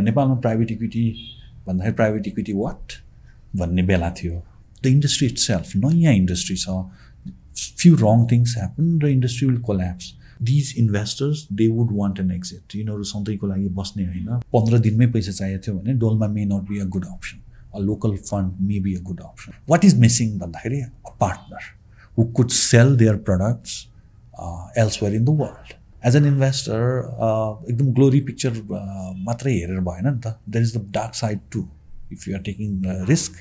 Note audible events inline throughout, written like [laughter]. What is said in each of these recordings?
नेपालमा private equity भन्दाखेरि private equity what भन्ने बेला थियो। द इन्डस्ट्री इट सेल्फ नयाँ इन्डस्ट्री छ। फ्यु रङ थिङ्स ह्यापन र industry will collapse these investors they would want an exit यिनीहरू सधैँको लागि बस्ने होइन। पन्ध्र दिनमै पैसा चाहिएको थियो भने Dolma may not be a good option a local fund may be a good option what is missing भन्दाखेरि a partner who could sell their products elsewhere in the world as an investor एकदम glory picture मात्रै हेरेर भएन नि त. There is the dark side too if you are taking risk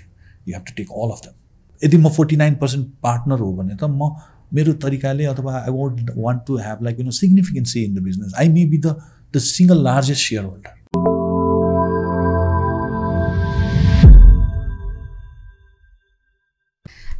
you have to take all of them यदि म forty nine percent partner हो भने त म मेरो तरिकाले अथवा I won't want to have like you know significancy in the business I may be the the single largest shareholder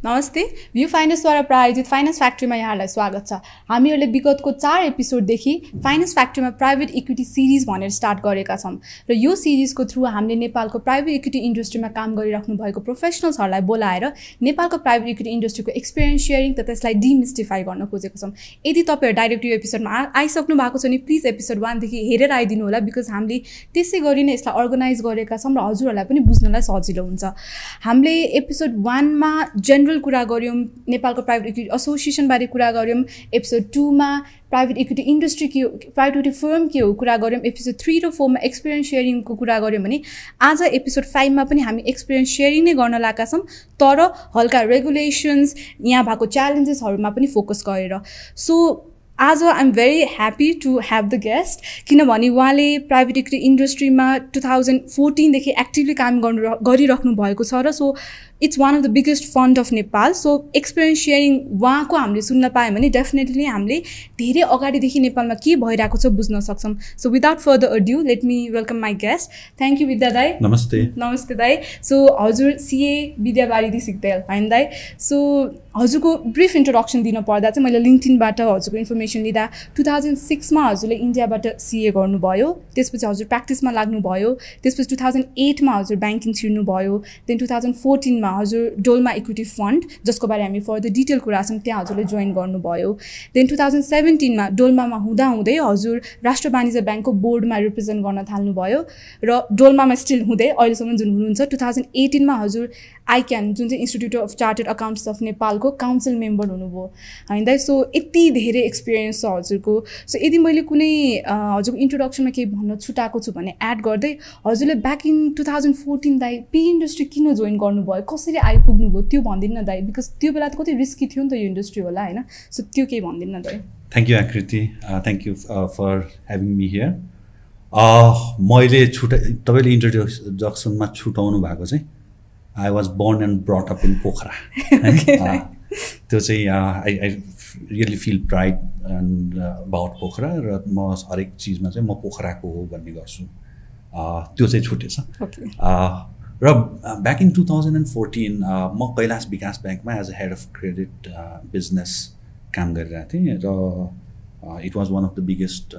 नमस्ते भ्यू फाइनेन्सद्वारा प्रायोजित फाइनेन्स फ्याक्ट्रीमा यहाँलाई स्वागत छ। हामीहरूले विगतको चार एपिसोडदेखि फाइनेन्स फ्याक्ट्रीमा प्राइभेट इक्विटी सिरिज भनेर स्टार्ट गरेका छौँ। र यो सिरिजको थ्रु हामीले नेपालको प्राइभेट इक्विटी इन्डस्ट्रीमा काम गरिराख्नु भएको प्रोफेसनल्सहरूलाई बोलाएर नेपालको प्राइभेट इक्विटी इन्डस्ट्रीको एक्सपिरियन्स सेयरिङ त त्यसलाई डिमिस्टिफाई गर्न खोजेको छौँ। यदि तपाईँहरू डाइरेक्ट यो एपिसोडमा आइसक्नु भएको छ भने प्लिज एपिसोड वानदेखि हेरेर आइदिनु होला बिकज हामीले त्यसै गरी नै यसलाई अर्गनाइज गरेका छौँ र हजुरहरूलाई पनि बुझ्नलाई सजिलो हुन्छ। हामीले एपिसोड वानमा जेनरल जेनरल कुरा गऱ्यौँ नेपालको प्राइभेट इक्विटी एसोसिएसनबारे कुरा गऱ्यौँ एपिसोड टूमा प्राइभेट इक्विटी इन्डस्ट्री के हो प्राइभेट इक्विटी फर्म के हो कुरा गऱ्यौँ एपिसोड थ्री र फोरमा एक्सपिरियन्स सेयरिङको कुरा गऱ्यौँ भने आज एपिसोड फाइभमा पनि हामी एक्सपिरियन्स सेयरिङ नै गर्न लागेका छौँ तर हल्का रेगुलेसन्स यहाँ भएको च्यालेन्जेसहरूमा पनि फोकस गरेर। सो आज I'm very happy to have the guest किनभने उहाँले प्राइभेट इक्विटी इन्डस्ट्रीमा टु थाउजन्ड फोर्टिनदेखि एक्टिभली काम गर्नु गरिराख्नु भएको छ र so it's one of the biggest fund of Nepal so experience sharing उहाँको हामीले सुन्न पायौँ भने डेफिनेटली हामीले धेरै अगाडिदेखि नेपालमा के भइरहेको छ बुझ्न सक्छौँ। So without further adieu let me welcome my guest thank you Vidya दाई। नमस्ते। नमस्ते दाई। सो हजुर सिए विद्याबारिदी सिक्देल होइन दाई। सो हजुरको ब्रिफ इन्ट्रोडक्सन दिन पर्दा चाहिँ मैले लिङ्कटिनबाट हजुरको इन्फर्मेसन लिँदा टु थाउजन्ड सिक्समा हजुरले इन्डियाबाट सिए गर्नुभयो। त्यसपछि हजुर प्र्याक्टिसमा लाग्नुभयो। त्यसपछि टु थाउजन्ड एटमा हजुर ब्याङ्किङ छिर्नुभयो। देन टु थाउजन्ड फोर्टिनमा हजुर डोलमा इक्विटी फन्ड जसको बारे हामी फर्दर डिटेल कुरा छौँ त्यहाँ हजुरले जोइन गर्नुभयो। देन टु थाउजन्ड सेभेन्टिनमा डोलमामा हुँदाहुँदै हजुर राष्ट्र वाणिज्य ब्याङ्कको बोर्डमा रिप्रेजेन्ट गर्न थाल्नुभयो। र डोलमामा स्टिल हुँदै अहिलेसम्म जुन हुनुहुन्छ टु थाउजन्ड एटिनमा हजुर आइक्यान जुन चाहिँ institute of chartered accounts of नेपालको काउन्सिल मेम्बर हुनुभयो होइन? दाइ सो यति धेरै एक्सपिरियन्स छ हजुरको। सो यदि मैले कुनै हजुरको इन्ट्रोडक्सनमा केही भन्न छुट्याएको छु भने एड गर्दै हजुरले back in two thousand fourteen दाइ पी इन्डस्ट्री किन जोइन गर्नुभयो? कसरी आइपुग्नु भयो त्यो भनिदिनु न दाइ बिकज त्यो बेला त कति रिस्की थियो नि त यो इन्डस्ट्री होला होइन? सो त्यो केही भनिदिनु न दाइ thank you Aakriti thank you for having me here मैले छुट्या तपाईँले इन्ट्रोडक्सनमा छुटाउनु भएको चाहिँ I was born and brought up in Pokhara त्यो चाहिँ I I really feel pride and about Pokhara र म हरेक चिजमा चाहिँ म पोखराको हो भन्ने गर्छु। त्यो चाहिँ छुटेछ। र back in two thousand and fourteen म कैलाश विकास ब्याङ्कमा as a head of credit business काम गरिरहेको थिएँ र it was one of the biggest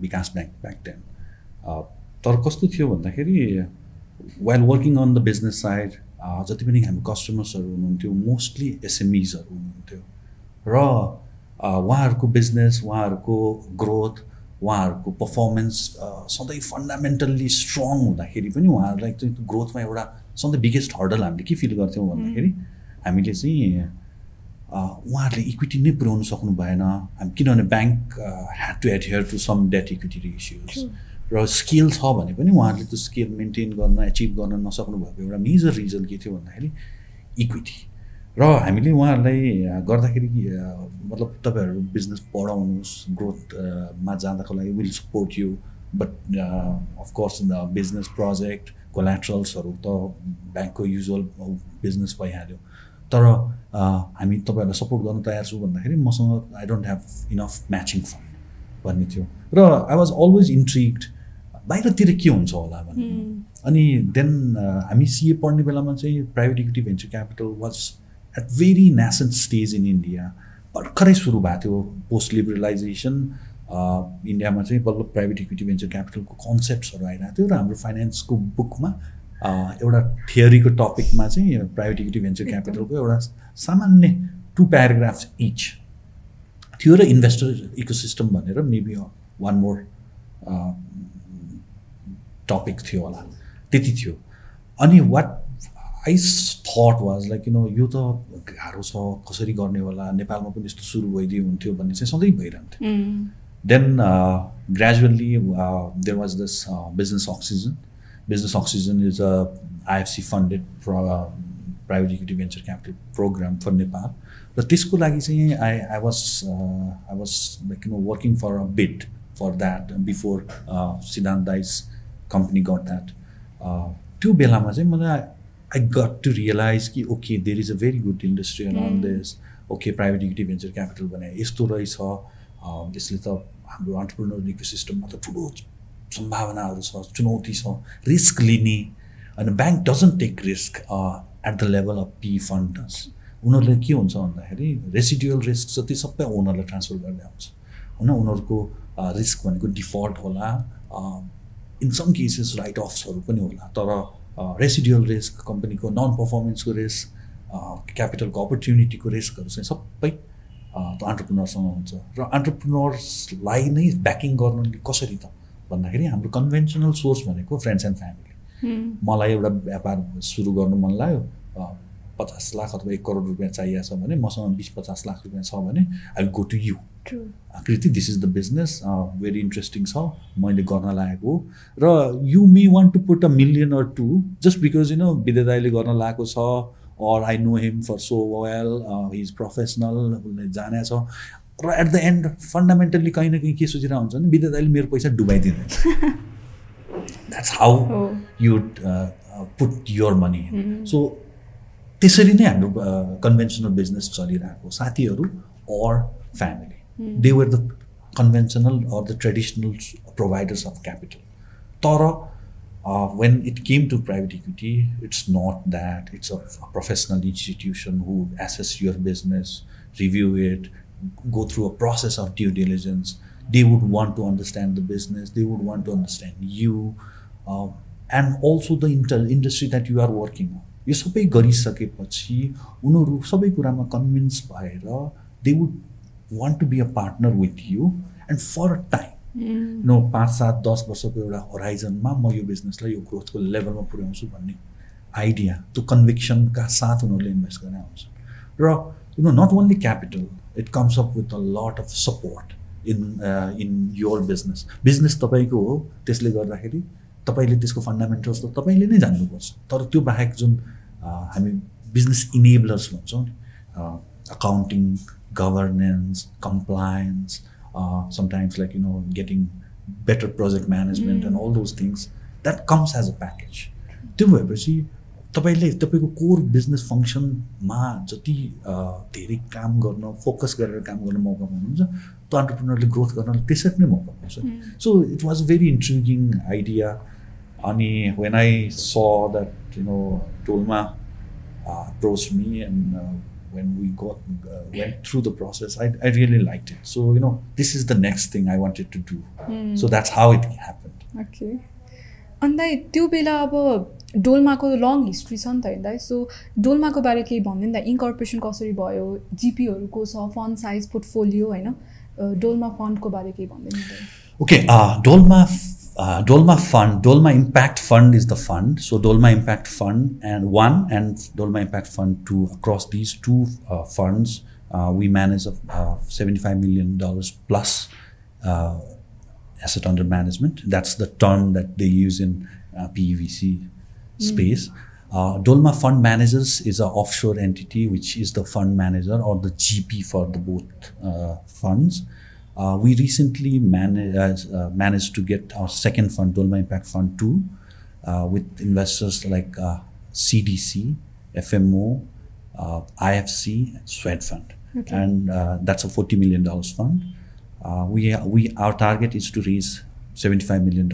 Bikas bank back then तर कस्तो थियो भन्दाखेरि while working on the business side जति पनि हामी कस्टमर्सहरू हुनुहुन्थ्यो मोस्टली एसएमइजहरू हुनुहुन्थ्यो। र उहाँहरूको बिजनेस उहाँहरूको ग्रोथ उहाँहरूको पर्फर्मेन्स सधैँ फन्डामेन्टल्ली स्ट्रङ हुँदाखेरि पनि उहाँहरूलाई चाहिँ ग्रोथमा एउटा सधैँ बिगेस्ट हर्डल हामीले के फिल गर्थ्यौँ भन्दाखेरि हामीले चाहिँ उहाँहरूले इक्विटी नै पुर्याउनु सक्नु भएन। हामी किनभने bank had to adhere to some debt equity issues र स्केल छ भने पनि उहाँहरूले त्यो स्केल मेन्टेन गर्न एचिभ गर्न नसक्नु भएको एउटा मेजर रिजन के थियो भन्दाखेरि इक्विटी। र हामीले उहाँहरूलाई गर्दाखेरि मतलब तपाईँहरू बिजनेस बढाउनुहोस् ग्रोथमा जाँदाको लागि will support you but of course the business project कोलाट्रल्सहरू त ब्याङ्कको युजुअल बिजनेस भइहाल्यो। तर हामी तपाईँहरूलाई सपोर्ट गर्न तयार छु भन्दाखेरि मसँग I don't have enough matching fund भन्ने थियो। र आई वाज अलवेज इन्ट्रिक्ड बाहिरतिर के हुन्छ होला भन्ने अनि देन हामी सिए पढ्ने बेलामा चाहिँ private equity venture capital was at very nascent stage in India भर्खरै सुरु भएको थियो पोस्ट लिबरलाइजेसन इन्डियामा चाहिँ बल्ल प्राइभेट इक्विटी भेन्चर क्यापिटलको कन्सेप्ट्सहरू आइरहेको थियो र हाम्रो फाइनेन्सको बुकमा एउटा थियोरीको टपिकमा चाहिँ प्राइभेट इक्विटी भेन्चर क्यापिटलको एउटा सामान्य टु प्याराग्राफ्स इच थियो र इन्भेस्टर इकोसिस्टम भनेर मेबी वान मोर टपिक थियो होला। त्यति थियो। अनि what I thought was like you know यो त गाह्रो छ कसरी गर्ने होला नेपालमा पनि यस्तो सुरु भइदियो हुन्थ्यो भन्ने चाहिँ सधैँ भइरहन्थ्यो। Then gradually there was this business oxygen business oxygen is a IFC funded private equity venture capital programme for Nepal र त्यसको लागि चाहिँ I I was I was like you know working for a bit for that before Siddhanta dice company got that त्यो बेलामा चाहिँ मलाई I got to realise कि okay there is a very good industry around this okay private equity venture capital भने यस्तो रहेछ यसले त हाम्रो अन्टरप्रिनर इको सिस्टममा त ठुलो सम्भावनाहरू छ चुनौती छ रिस्क लिने। अनि bank doesn't take risk at the level of P funds उनीहरूले के हुन्छ भन्दाखेरि रेसिडुअल रिस्क जति सबै ओनरलाई ट्रान्सफर गर्दै आउँछ होइन उनीहरूको रिस्क भनेको डिफल्ट होला इन सम केसेस राइट अफ्सहरू पनि होला तर रेसिडुअल रिस्क कम्पनीको नन पर्फर्मेन्सको रिस्क क्यापिटलको अपर्च्युनिटीको रिस्कहरू चाहिँ सबै त्यो अन्टरप्रिनरसँग हुन्छ। र अन्टरप्रिनर्सलाई नै ब्याकिङ गर्नु कसरी त? भन्दाखेरि हाम्रो कन्भेन्सनल सोर्स भनेको फ्रेन्ड्स एन्ड फ्यामिली मलाई एउटा व्यापार सुरु गर्नु मन लाग्यो पचास लाख अथवा एक करोड रुपियाँ चाहिएको छ भने मसँग बिस पचास लाख रुपियाँ छ भने I go to you Kriti this is the business very interesting छ मैले गर्न लागेको र you may want to put a million or two just because you know Vidya दाईले गर्न लागेको छ or I know him for so well he is professional उसले जाने छ र एट द एन्ड फन्डामेन्टल्ली कहीँ न कहीँ के सोचिरहेको हुन्छ भने विद्या दाईले मेरो पैसा डुबाइदिँदैन that's how you put your money so त्यसरी नै हाम्रो कन्भेन्सनल बिजनेस चलिरहेको साथीहरू or family They were the conventional or the traditional providers of capital तर when it came to private equity it's not that it's a professional institution who assesses your business review it go through a process of due diligence. They would want to understand the business. They would want to understand you, uh, and also the inter- industry that you are working on. यो सबै गरिसकेपछि उनीहरू सबै कुरामा convince भएर they would want to be a partner with you and for a time no पाँच सात दस वर्षको एउटा होराइजनमा म यो बिजनेसलाई यो ग्रोथको लेभलमा पुर्याउँछु भन्ने आइडिया त्यो कन्भिक्सनका साथ उनीहरूले इन्भेस्ट गरेर आउँछ। र you know not only capital it comes up with a lot of support in in your business business तपाईँको हो त्यसले गर्दाखेरि तपाईँले त्यसको फन्डामेन्टल्स त तपाईँले नै जान्नुपर्छ। तर त्यो बाहेक जुन हामी बिजनेस इनेबलर्स भन्छौँ नि accounting governance compliance sometimes like you know getting better project management and all those things that comes as a package त्यो भएपछि तपाईँले तपाईँको कोर बिजनेस फङ्सनमा जति धेरै काम गर्न फोकस गरेर काम गर्न मौका पाउनुहुन्छ त्यो अन्टरप्रिनरले ग्रोथ गर्न त्यसरी नै मौका पाउँछ। So it was very intriguing idea अनि when I saw that you know Dolma approach me and when we got uh, went through the process, I, I really liked it. So you know, this is the next thing I wanted to do. Mm. So that's how it happened. Okay. अन्त त्यो बेला अब डोल्माको long history छ नि त होइन so डोल्माको बारे केही भन्दैन त इन्कर्पोरेसन कसरी भयो जिपीहरूको छ फन्ड साइज पोर्टफोलियो होइन डोल्मा फन्डको बारे केही भन्दैन okay Dolma uh, Dolma Fund, Dolma Impact Fund is the fund. So Dolma Impact Fund and one and Dolma Impact Fund two. Across these two uh, funds, uh, we manage a uh, seventy-five million dollars plus uh, asset under management. That's the term that they use in uh, PVC space. Dolma Fund Managers is an offshore entity, which is the fund manager or the GP for the both funds. Uh, we recently managed, uh, managed to get our second fund, Dolma Impact Fund 2, uh, with investors like CDC, FMO, IFC, and Swed Fund. Okay. And that's a $40 million fund. we, we, our target is to raise $75 million.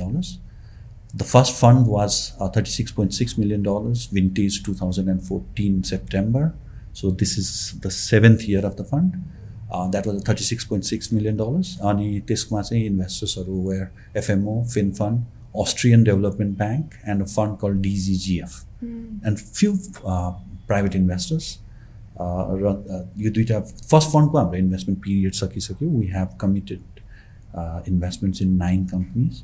The first fund was uh, $36.6 million, vintage 2014 September. So this is the seventh year of the fund. That was thirty six point six million dollars अनि त्यसमा चाहिँ इन्भेस्टर्सहरू were FMO Finnfund Austrian development bank and a fund call DGGF and few private investors र यो दुइटा first फन्डको हाम्रो investment period सकिसक्यो. We have committed investments in nine companies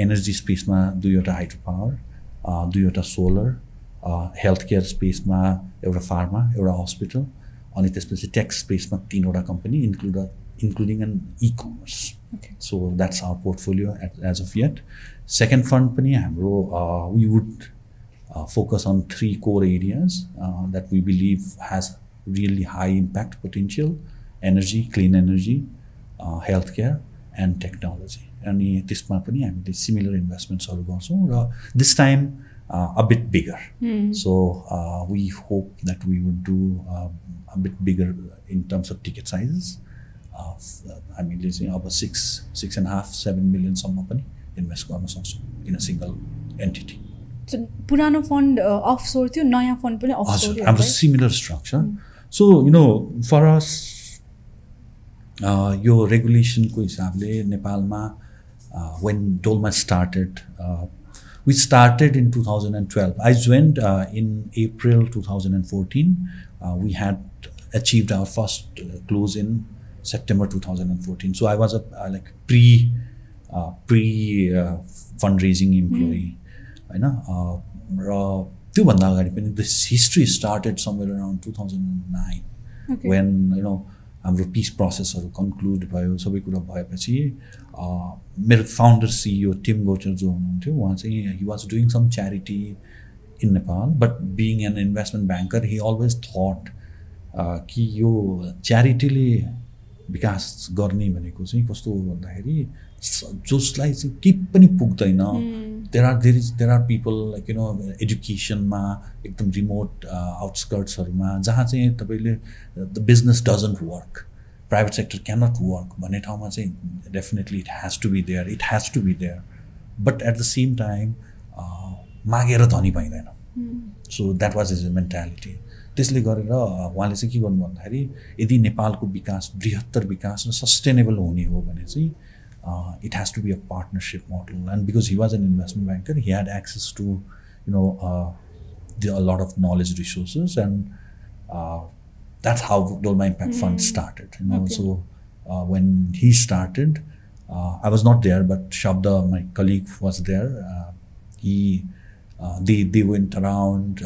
energy स्पेसमा दुईवटा हाइड्रो पावर दुईवटा सोलर हेल्थ केयर स्पेसमा एउटा फार्मा एउटा हस्पिटल अनि त्यसपछि टेक्स स्पेसमा तिनवटा company include including an e commerce Okay. So that's our portfolio as of yet second fund पनि हाम्रो we would focus on three core areas uh, that we believe has really high impact potential energy clean energy uh, healthcare and technology. अनि त्यसमा पनि हामीले similar इन्भेस्टमेन्ट्सहरू गर्छौँ र this time a bit bigger so we hope that we would do a bit bigger in terms of ticket sizes हामीले चाहिँ अब six six and half seven मिलियनसम्म पनि इन्भेस्ट गर्न सक्छौँ in a single entity So, पुरानो fund offshore थियो नयाँ fund पनि अफ हजुर सोर हाम्रो similar structure so you know for us यो रेगुलेसनको हिसाबले नेपालमा when Dolma started We started in two thousand and twelve I joined in April two thousand and fourteen we had achieved our first uh, close in September 2014. So I was a uh, like pre uh, pre uh, fundraising employee, होइन र त्योभन्दा अगाडि पनि this history started somewhere around two thousand nine Okay. When you know हाम्रो peace प्रोसेसहरू conclude भयो सबै कुरा भएपछि मेरो फाउन्डर सिइओ टिम गोचर जो हुनुहुन्थ्यो उहाँ चाहिँ he was doing some charity in Nepal but being an investment banker he always thought कि यो च्यारिटीले विकास गर्ने भनेको चाहिँ कस्तो हो भन्दाखेरि जसलाई चाहिँ केही पनि पुग्दैन there are there is there are people like you know एजुकेसनमा एकदम रिमोट आउटस्कर्ट्सहरूमा जहाँ चाहिँ तपाईँले the business doesn't work private sector cannot work भन्ने ठाउँमा चाहिँ definitely it has to be there it has to be there but at the same time मागेर धनी पाइँदैन so that was is a mentality त्यसले गरेर उहाँले चाहिँ के गर्नु भन्दाखेरि यदि नेपालको विकास बृहत्तर विकास र सस्टेनेबल हुने हो भने चाहिँ Uh, it has to be a partnership model. And because he was an investment banker, he had access to, you know, uh, the, a lot of knowledge resources, and uh, that's how Dolma Impact mm. Fund hmm. started. You know, okay. so uh, when he started, I was not there, but Shabda, my colleague, was there. he, they, they went around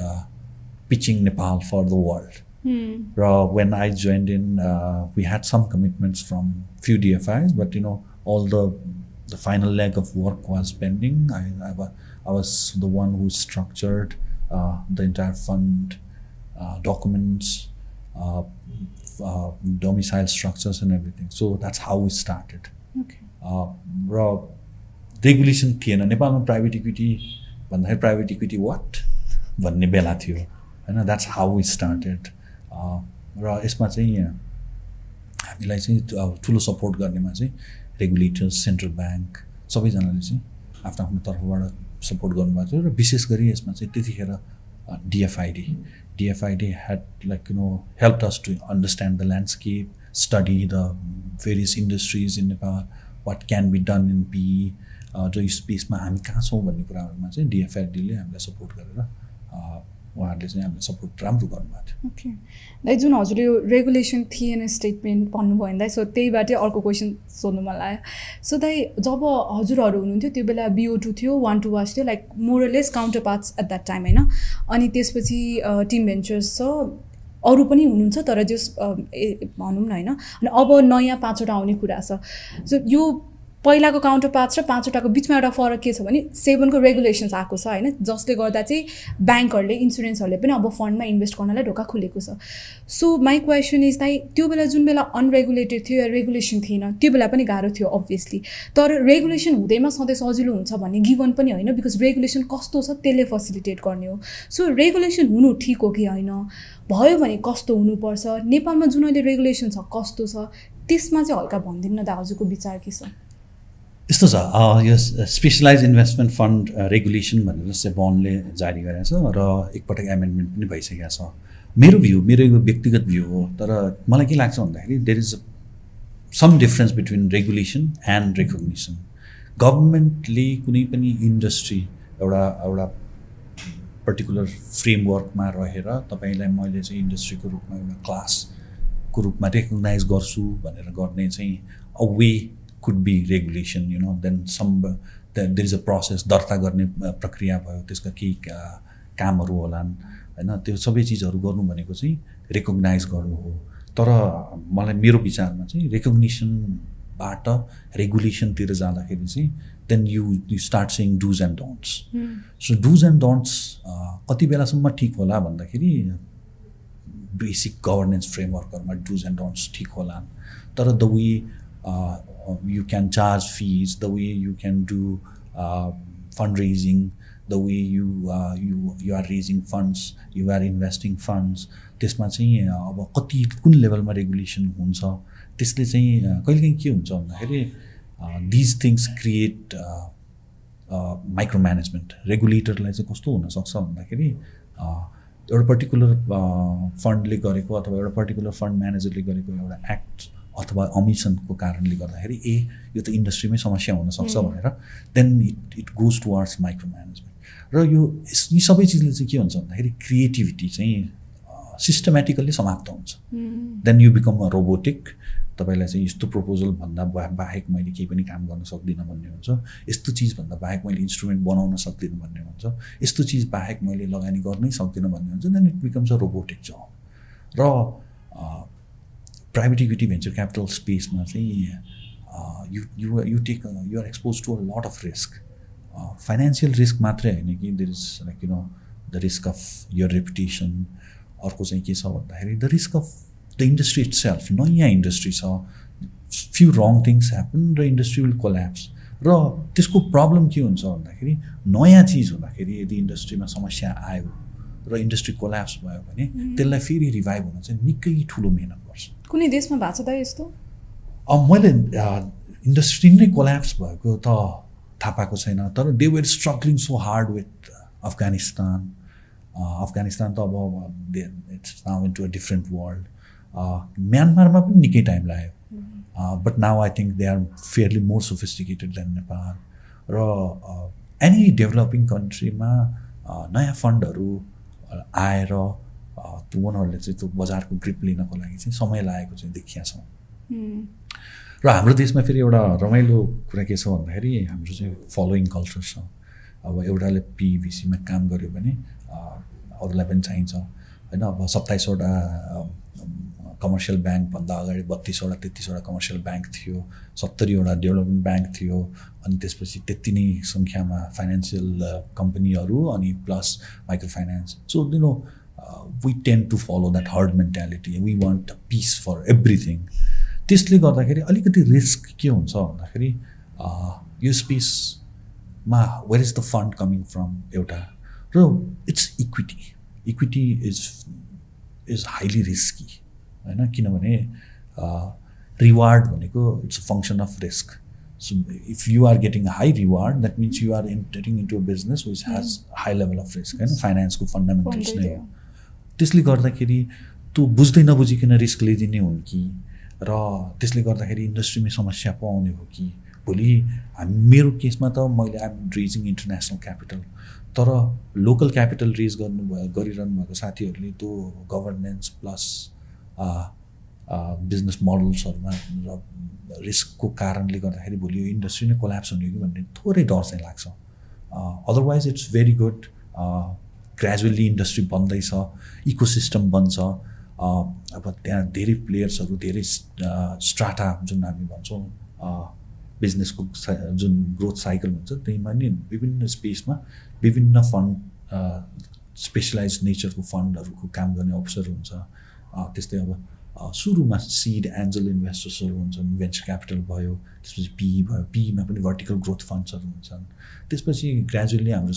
pitching Nepal for the world. Hmm. Uh, when I joined in, uh, we had some commitments from few DFIs, but you know, all the the final leg of work was pending. I, I, I was the one who structured uh, the entire fund uh, documents, uh, uh, domicile structures, and everything. So that's how we started. Okay. Uh, र regulation थिएन नेपालमा private equity भन्दाखेरि private equity what भन्ने बेला थियो होइन that's how we started र यसमा चाहिँ हामीलाई चाहिँ ठुलो सपोर्ट गर्नेमा चाहिँ रेगुलेटर्स सेन्ट्रल ब्याङ्क सबैजनाले चाहिँ आफ्नो आफ्नो तर्फबाट सपोर्ट गर्नुभएको थियो र विशेष गरी यसमा चाहिँ त्यतिखेर DFID DFID had like you know help us to understand the landscape study the various industries in Nepal what can be done in PE र यो स्पेसमा हामी कहाँ छौँ भन्ने कुराहरूमा चाहिँ डिएफआइडीले हामीलाई सपोर्ट गरेर उहाँहरूले चाहिँ हामीलाई सपोर्ट राम्रो गर्नुभएको थियो। ओके दाइ जुन हजुरले यो रेगुलेसन थिएन स्टेटमेन्ट भन्नुभयो भने दाइ सो त्यहीबाटै अर्को क्वेसन सोध्नु मन लाग्यो सो दाइ जब हजुरहरू हुनुहुन्थ्यो त्यो बेला बिओ टू थियो वान टू वाच थियो like more or less counterparts at that time होइन? अनि त्यसपछि टिम भेन्चर्स छ अरू पनि हुनुहुन्छ तर जस भनौँ न होइन? अनि अब नयाँ पाँचवटा आउने कुरा छ। सो यो पहिलाको काउन्टर पार्ट्स र पाँचवटाको बिचमा एउटा फरक के छ भने सेभेनको रेगुलेसन्स आएको छ होइन जसले गर्दा चाहिँ ब्याङ्कहरूले इन्सुरेन्सहरूले पनि अब फन्डमा इन्भेस्ट गर्नलाई ढोका खुलेको छ। सो माई क्वेसन इज दाइ त्यो बेला जुन बेला अनरेगुलेटेड थियो या रेगुलेसन थिएन त्यो बेला पनि गाह्रो थियो अभियसली तर रेगुलेसन हुँदैमा सधैँ सजिलो हुन्छ भन्ने गिभन पनि होइन बिकज रेगुलेसन कस्तो छ त्यसले फेसिलिटेट गर्ने हो। सो रेगुलेसन हुनु ठिक हो कि होइन? भयो भने कस्तो हुनुपर्छ? नेपालमा जुन अहिले रेगुलेसन छ कस्तो छ? त्यसमा चाहिँ हल्का भनिदिनु न दा हजुरको विचार के छ? यस्तो छ। यो स्पेसलाइज इन्भेस्टमेन्ट फन्ड रेगुलेसन भनेर चाहिँ बन्डले जारी गरेको छ र एकपटक एमेन्डमेन्ट पनि भइसकेको छ। मेरो भ्यू मेरो यो व्यक्तिगत भ्यू हो तर मलाई के लाग्छ भन्दाखेरि there is some difference between regulation and recognition गभर्मेन्टले कुनै पनि इन्डस्ट्री एउटा एउटा पर्टिकुलर फ्रेमवर्कमा रहेर तपाईँलाई मैले चाहिँ इन्डस्ट्रीको रूपमा एउटा क्लासको रूपमा रेकगनाइज गर्छु भनेर गर्ने चाहिँ a way could be regulation you know then some there is a process दर्ता गर्ने प्रक्रिया भयो त्यसका केही कामहरू होलान् होइन त्यो सबै चिजहरू गर्नु भनेको चाहिँ रेकग्नाइज गर्नु हो। तर मलाई मेरो विचारमा चाहिँ रेकग्निसनबाट रेगुलेसनतिर जाँदाखेरि चाहिँ then you you start saying do's and don'ts so do's and don'ts कति बेलासम्म ठिक होला भन्दाखेरि बेसिक गभर्नेन्स फ्रेमवर्कहरूमा डुज एन्ड डोन्ट्स ठिक होला तर the way you can charge fees the way you can do fund raising the way you you you are raising funds you are investing funds त्यसमा चाहिँ uh, अब कति कुन लेभलमा रेगुलेसन हुन्छ? त्यसले चाहिँ uh, कहिलेकाहीँ के हुन्छ भन्दाखेरि these things create micro management रेगुलेटरलाई चाहिँ कस्तो हुनसक्छ भन्दाखेरि अ, एउटा पर्टिकुलर फन्डले गरेको अथवा एउटा पर्टिकुलर फन्ड म्यानेजरले गरेको एउटा एक्ट अथवा अमिसनको कारणले गर्दाखेरि ए यो त इन्डस्ट्रीमै समस्या हुनसक्छ भनेर then it it goes towards micro management र यो यी सबै चिजले चाहिँ के हुन्छ भन्दाखेरि क्रिएटिभिटी चाहिँ सिस्टमेटिकल्ली समाप्त हुन्छ। Then you become a robotic तपाईँलाई चाहिँ यस्तो प्रपोजल भन्दा बा बाहेक मैले केही पनि काम गर्न सक्दिनँ भन्ने हुन्छ। यस्तो चिजभन्दा बाहेक मैले इन्स्ट्रुमेन्ट बनाउन सक्दिनँ भन्ने हुन्छ। यस्तो चिज बाहेक मैले लगानी गर्नै सक्दिनँ भन्ने हुन्छ। Then it becomes a robotic जब र प्राइभेट इक्विटी भेन्चर क्यापिटल स्पेसमा चाहिँ you you you take you are expose to a lot of risk financial risk मात्रै होइन कि there is like you know the risk of your reputation अर्को चाहिँ के छ भन्दाखेरि the risk of the industry itself नयाँ इन्डस्ट्री छ फ्यु रङ थिङ्स ह्यापन र इन्डस्ट्री विल कोल्याप्स र त्यसको प्रब्लम के हुन्छ भन्दाखेरि नयाँ चिज हुँदाखेरि यदि इन्डस्ट्रीमा समस्या आयो र इन्डस्ट्री कोल्याप्स भयो भने त्यसलाई फेरि रिभाइभ हुन चाहिँ निकै ठुलो मिहिनेत कुनै देशमा भएको छ त यस्तो? मैले इन्डस्ट्री नै कोल्याप्स भएको त थाहा पाएको छैन तर they were struggling so hard with Afghanistan Afghanistan त अब it's now into a different world म्यानमारमा पनि निकै टाइम लाग्यो। But now I think they are fairly more sophisticated than Nepal र एनी डेभलपिङ कन्ट्रीमा नयाँ फन्डहरू आएर उनीहरूले चाहिँ त्यो बजारको ग्रिप लिनको लागि चाहिँ समय लागेको चाहिँ देखिया छौँ र हाम्रो देशमा फेरि एउटा रमाइलो कुरा के छ भन्दाखेरि हाम्रो चाहिँ फलोइङ कल्चर छ। अब एउटाले पिभिसीमा काम गर्यो भने अरूलाई पनि चाहिन्छ। होइन अब सत्ताइसवटा कमर्सियल ब्याङ्कभन्दा अगाडि बत्तिसवटा तेत्तिसवटा कमर्सियल ब्याङ्क थियो सत्तरीवटा डेभलपमेन्ट ब्याङ्क थियो अनि त्यसपछि त्यति नै सङ्ख्यामा फाइनेन्सियल कम्पनीहरू अनि plus micro finance so you know we tend to follow that herd mentality we want piece for everything त्यसले गर्दाखेरि अलिकति रिस्क के हुन्छ भन्दाखेरि अ, यो स्पेसमा where is the fund coming from एउटा र it's equity equity is is highly risky होइन? किनभने रिवार्ड भनेको it's a function of risk so if you are getting high reward that means you are entering into a business which has high level of risk होइन? फाइनेन्सको fundamentals नै हो। त्यसले गर्दाखेरि त्यो बुझ्दै नबुझिकन रिस्क लिइदिने हुन् कि? र त्यसले गर्दाखेरि इन्डस्ट्रीमै समस्या पो आउने हो कि? भोलि हामी मेरो केसमा त मैले आइम रेजिङ इन्टरनेसनल क्यापिटल तर लोकल क्यापिटल रेज गर्नुभयो गरिरहनु भएको साथीहरूले त्यो गभर्नेन्स प्लस बिजनेस मोडल्सहरूमा र रिस्कको कारणले गर्दाखेरि भोलि यो इन्डस्ट्री नै कोल्याप्स हुने कि भन्ने थोरै डर चाहिँ लाग्छ। Otherwise it's very good gradually industry बन्दैछ ecosystem बन्छ अ, अब त्यहाँ धेरै प्लेयर्सहरू धेरै स्ट्राटा जुन हामी भन्छौँ बिजनेसको जुन ग्रोथ साइकल हुन्छ त्यहीमा नि विभिन्न स्पेसमा विभिन्न फन्ड स्पेसलाइज नेचरको फन्डहरूको काम गर्ने अवसर हुन्छ। त्यस्तै अब सुरुमा सिड एन्जल इन्भेस्टर्सहरू हुन्छन् भेन्चर क्यापिटल भयो त्यसपछि पिई भयो पिईमा पनि भर्टिकल ग्रोथ फन्ड्सहरू हुन्छन्। त्यसपछि ग्रेजुअली हाम्रो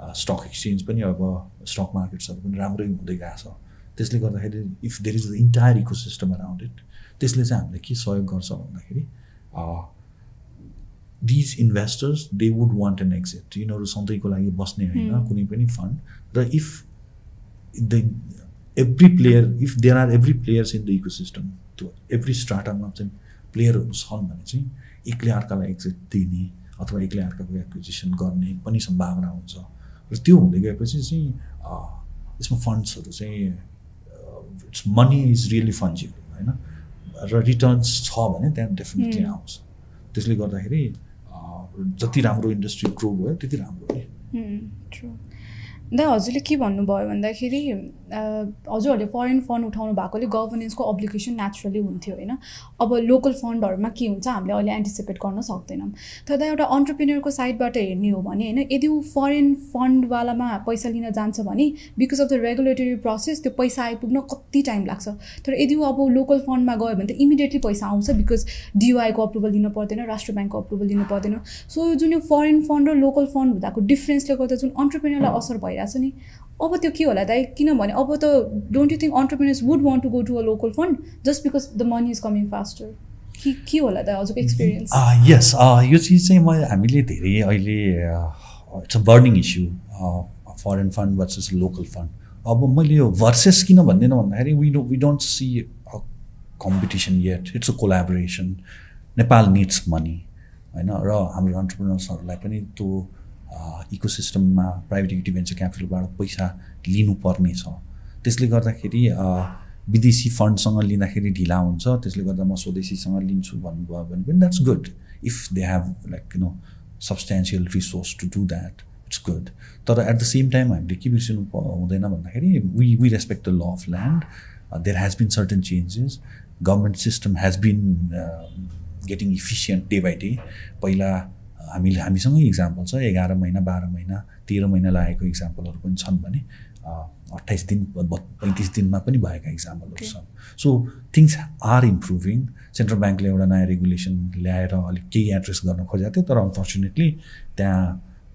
स्टक एक्सचेन्ज पनि अब स्टक मार्केट्सहरू पनि राम्रै हुँदै गएको छ। त्यसले गर्दाखेरि if there is the entire ecosystem around it त्यसले चाहिँ हामीलाई के सहयोग गर्छ भन्दाखेरि these investors they would want an exit यिनीहरू सधैँको लागि बस्ने होइन. कुनै पनि फन्ड र if the every player if there are every players in the ecosystem त्यो एभ्री स्टार्टअपमा चाहिँ प्लेयरहरू छन् भने चाहिँ एकले अर्कालाई एक्जिट दिने अथवा एकले अर्काको एक्विजिसन गर्ने पनि सम्भावना हुन्छ। र त्यो हुँदै गएपछि चाहिँ यसमा फन्ड्सहरू चाहिँ it's money is really fungible होइन? र रिटर्न्स छ भने त्यहाँ डेफिनेटली. आउँछ। त्यसले गर्दाखेरि जति राम्रो इन्डस्ट्री ग्रो भयो त्यति राम्रो नि दा हजुरले के भन्नुभयो भन्दाखेरि हजुरहरूले फरेन फन्ड उठाउनु भएकोले गभर्नेन्सको अब्लिकेसन नेचुरली हुन्थ्यो होइन? अब लोकल फन्डहरूमा के हुन्छ हामीले अहिले एन्टिसिपेट गर्न सक्दैनौँ। तर एउटा अन्टरप्रिनियरको साइडबाट हेर्ने हो भने होइन यदि ऊ फरेन फन्डवालामा पैसा लिन जान्छ भने because of the regulatory process त्यो पैसा आइपुग्न कति टाइम लाग्छ? तर यदि ऊ अब लोकल फन्डमा गयो भने त इमिडिएटली पैसा आउँछ बिकज डिओआईको अप्रुभल लिनु पर्दैन राष्ट्र ब्याङ्कको अप्रुभल लिनु पर्दैन। सो यो जुन यो फरेन फन्ड र लोकल फन्ड हुँदाको डिफ्रेन्सले गर्दा जुन अन्टरप्रिनियरलाई असर भइरहेको छ नि। अब त्यो के होला? दाइ किनभने अब त don't you think entrepreneurs would want to go to a local fund just because the money is coming faster के के होला दाइ हजुरको एक्सपिरियन्स यस यो चिज चाहिँ म हामीले धेरै अहिले it's a burning issue foreign fund versus local fund अब मैले यो भर्सेस किन भन्दिनँ भन्दाखेरि we we don't see a competition yet it's a collaboration Nepal needs money होइन? र हाम्रो अन्टरप्रिनर्सहरूलाई पनि त्यो इकोसिस्टममा प्राइभेट इक्विटी भेन्चर क्यापिटलबाट पैसा लिनुपर्ने छ। त्यसले गर्दाखेरि विदेशी फन्डसँग लिँदाखेरि ढिला हुन्छ। त्यसले गर्दा म स्वदेशीसँग लिन्छु भन्नुभयो भने पनि that's good if they have like you know substantial resource to do that it's good तर एट द सेम टाइम हामीले के बिर्सिनु हुँदैन भन्दाखेरि we we respect the law of land there has been certain changes government system has been getting efficient day by day पहिला हामीले हामीसँगै example छ एघार महिना बाह्र महिना तेह्र महिना लागेको इक्जाम्पलहरू पनि छन् भने अट्ठाइस दिन पैँतिस दिनमा पनि भएका इक्जाम्पलहरू छन्। So things are improving central ब्याङ्कले एउटा नयाँ रेगुलेसन ल्याएर अलिक केही एड्रेस गर्न खोजेको थियो तर अनफर्चुनेटली त्यहाँ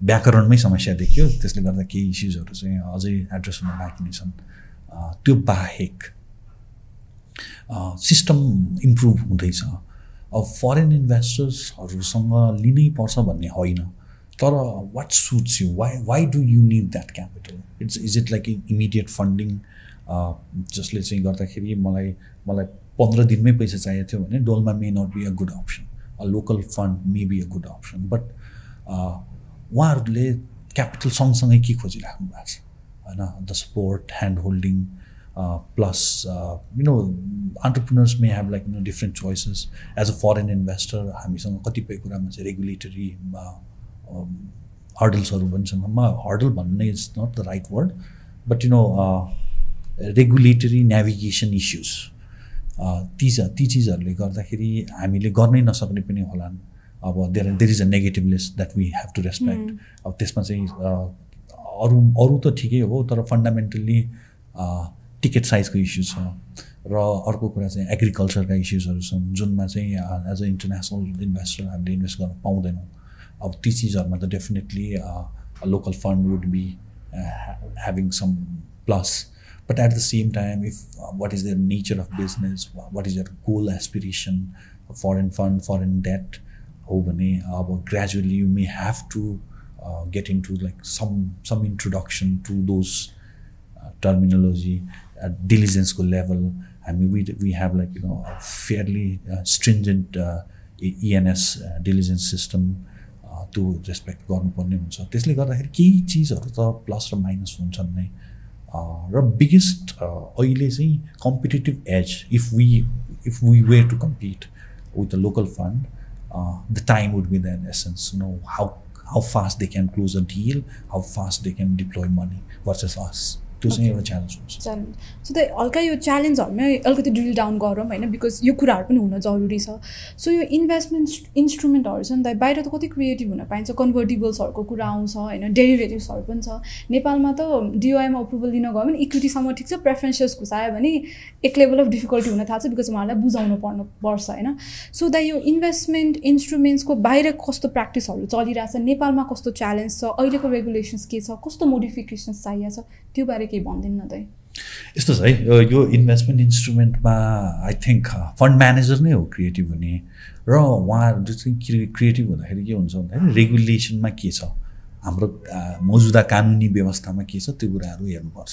व्याकरणमै समस्या देखियो। त्यसले गर्दा केही इस्युजहरू चाहिँ अझै एड्रेस हुन बाँकी नै छन्। त्यो बाहेक सिस्टम इम्प्रुभ हुँदैछ। अब फरेन इन्भेस्टर्सहरूसँग लिनै पर्छ भन्ने होइन। तर what suits you why why do you need that capital it's is it like immediate funding जसले चाहिँ गर्दाखेरि मलाई मलाई पन्ध्र दिनमै पैसा चाहिएको थियो भने Dolma may not be a good option a local fund may be a good option but उहाँहरूले क्यापिटल सँगसँगै के खोजिराख्नु भएको छ? होइन the support hand holding plus uh, you know entrepreneurs may have like you know different choices. As a foreign investor हामीसँग कतिपय कुरामा चाहिँ रेगुलेटरी हर्डल्सहरू पनि छन् म हर्डल भन्ने is not the right word but you know regulatory navigation issues ती ती चिजहरूले गर्दाखेरि हामीले गर्नै नसक्ने पनि होलान् अब there there is a negative list that we have to respect अब त्यसमा चाहिँ अरू अरू त ठिकै हो तर फन्डामेन्टल्ली टिकट साइजको इस्यु छ र अर्को कुरा चाहिँ एग्रिकल्चरका इस्युजहरू छन् जुनमा चाहिँ एज अ इन्टरनेसनल इन्भेस्टर हामीले इन्भेस्ट गर्न पाउँदैनौँ। अब ती चिजहरूमा त definitely local fund would be having some plus but at the same time if what is the nature of business what is your goal aspiration foreign fund foreign debt हो भने अब gradually you may have to get into like some some introduction to those terminology we have like, you know, a fairly uh, stringent uh, ENS uh, diligence system त्यो respect गर्नुपर्ने हुन्छ त्यसले गर्दाखेरि केही चिजहरू त प्लस र माइनस हुन्छन् नै। र बिगेस्ट अहिले चाहिँ competitive edge if we if we were to compete with the local fund the time would be the essence no how how fast they can close a deal how fast they can deploy money versus us त्यो चाहिँ एउटा challenge हुन्छ। So त हल्का यो च्यालेन्जहरूमै अलिकति drill down गरौँ होइन बिकज यो कुराहरू पनि हुन जरुरी छ। सो यो इन्भेस्टमेन्ट इन्स्ट्रुमेन्टहरू छ नि त बाहिर त कति क्रिएटिभ हुन पाइन्छ। कन्भर्टिबल्सहरूको कुरा आउँछ होइन डेरिभेटिभ्सहरू पनि छ। नेपालमा त डिओआईमा अप्रुभल लिन गयो भने इक्विटीसम्म ठिक छ प्रेफरेन्सेस घुसायो भने एक लेभल अफ डिफिकल्टी हुन थाल्छ बिकज उहाँलाई बुझाउनु पर्नु पर्छ होइन। सो द यो इन्भेस्टमेन्ट इन्स्ट्रुमेन्ट्सको बाहिर कस्तो प्र्याक्टिसहरू चलिरहेछ नेपालमा कस्तो च्यालेन्ज छ अहिलेको रेगुलेसन्स के छ कस्तो मोडिफिकेसन्स चाहिएको छ त्यो बारे केही भनिदिनु न त यस्तो छ है यो इन्भेस्टमेन्ट इन्स्ट्रुमेन्टमा आई थिङ्क फन्ड म्यानेजर नै हो क्रिएटिभ हुने। र उहाँहरू चाहिँ क्रिएटिभ हुँदाखेरि के हुन्छ भन्दाखेरि रेगुलेसनमा के छ? हाम्रो मौजुदा कानुनी व्यवस्थामा के छ? त्यो कुराहरू हेर्नुपर्छ।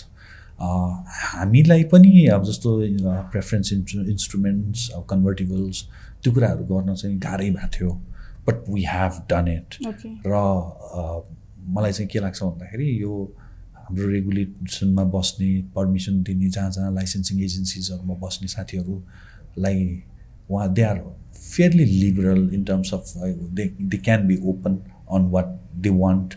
हामीलाई पनि अब जस्तो प्रेफरेन्स इन्स्ट्रु इन्स्ट्रुमेन्ट्स अब कन्भर्टिबल्स त्यो कुराहरू गर्न चाहिँ गाह्रै भएको थियो। But we have done it र मलाई चाहिँ के लाग्छ भन्दाखेरि यो हाम्रो रेगुलेसनमा बस्ने पर्मिसन दिने जहाँ जहाँ लाइसेन्सिङ एजेन्सिजहरूमा बस्ने साथीहरूलाई उहाँ they are liberal in terms of uh, they, they can be open on what they want.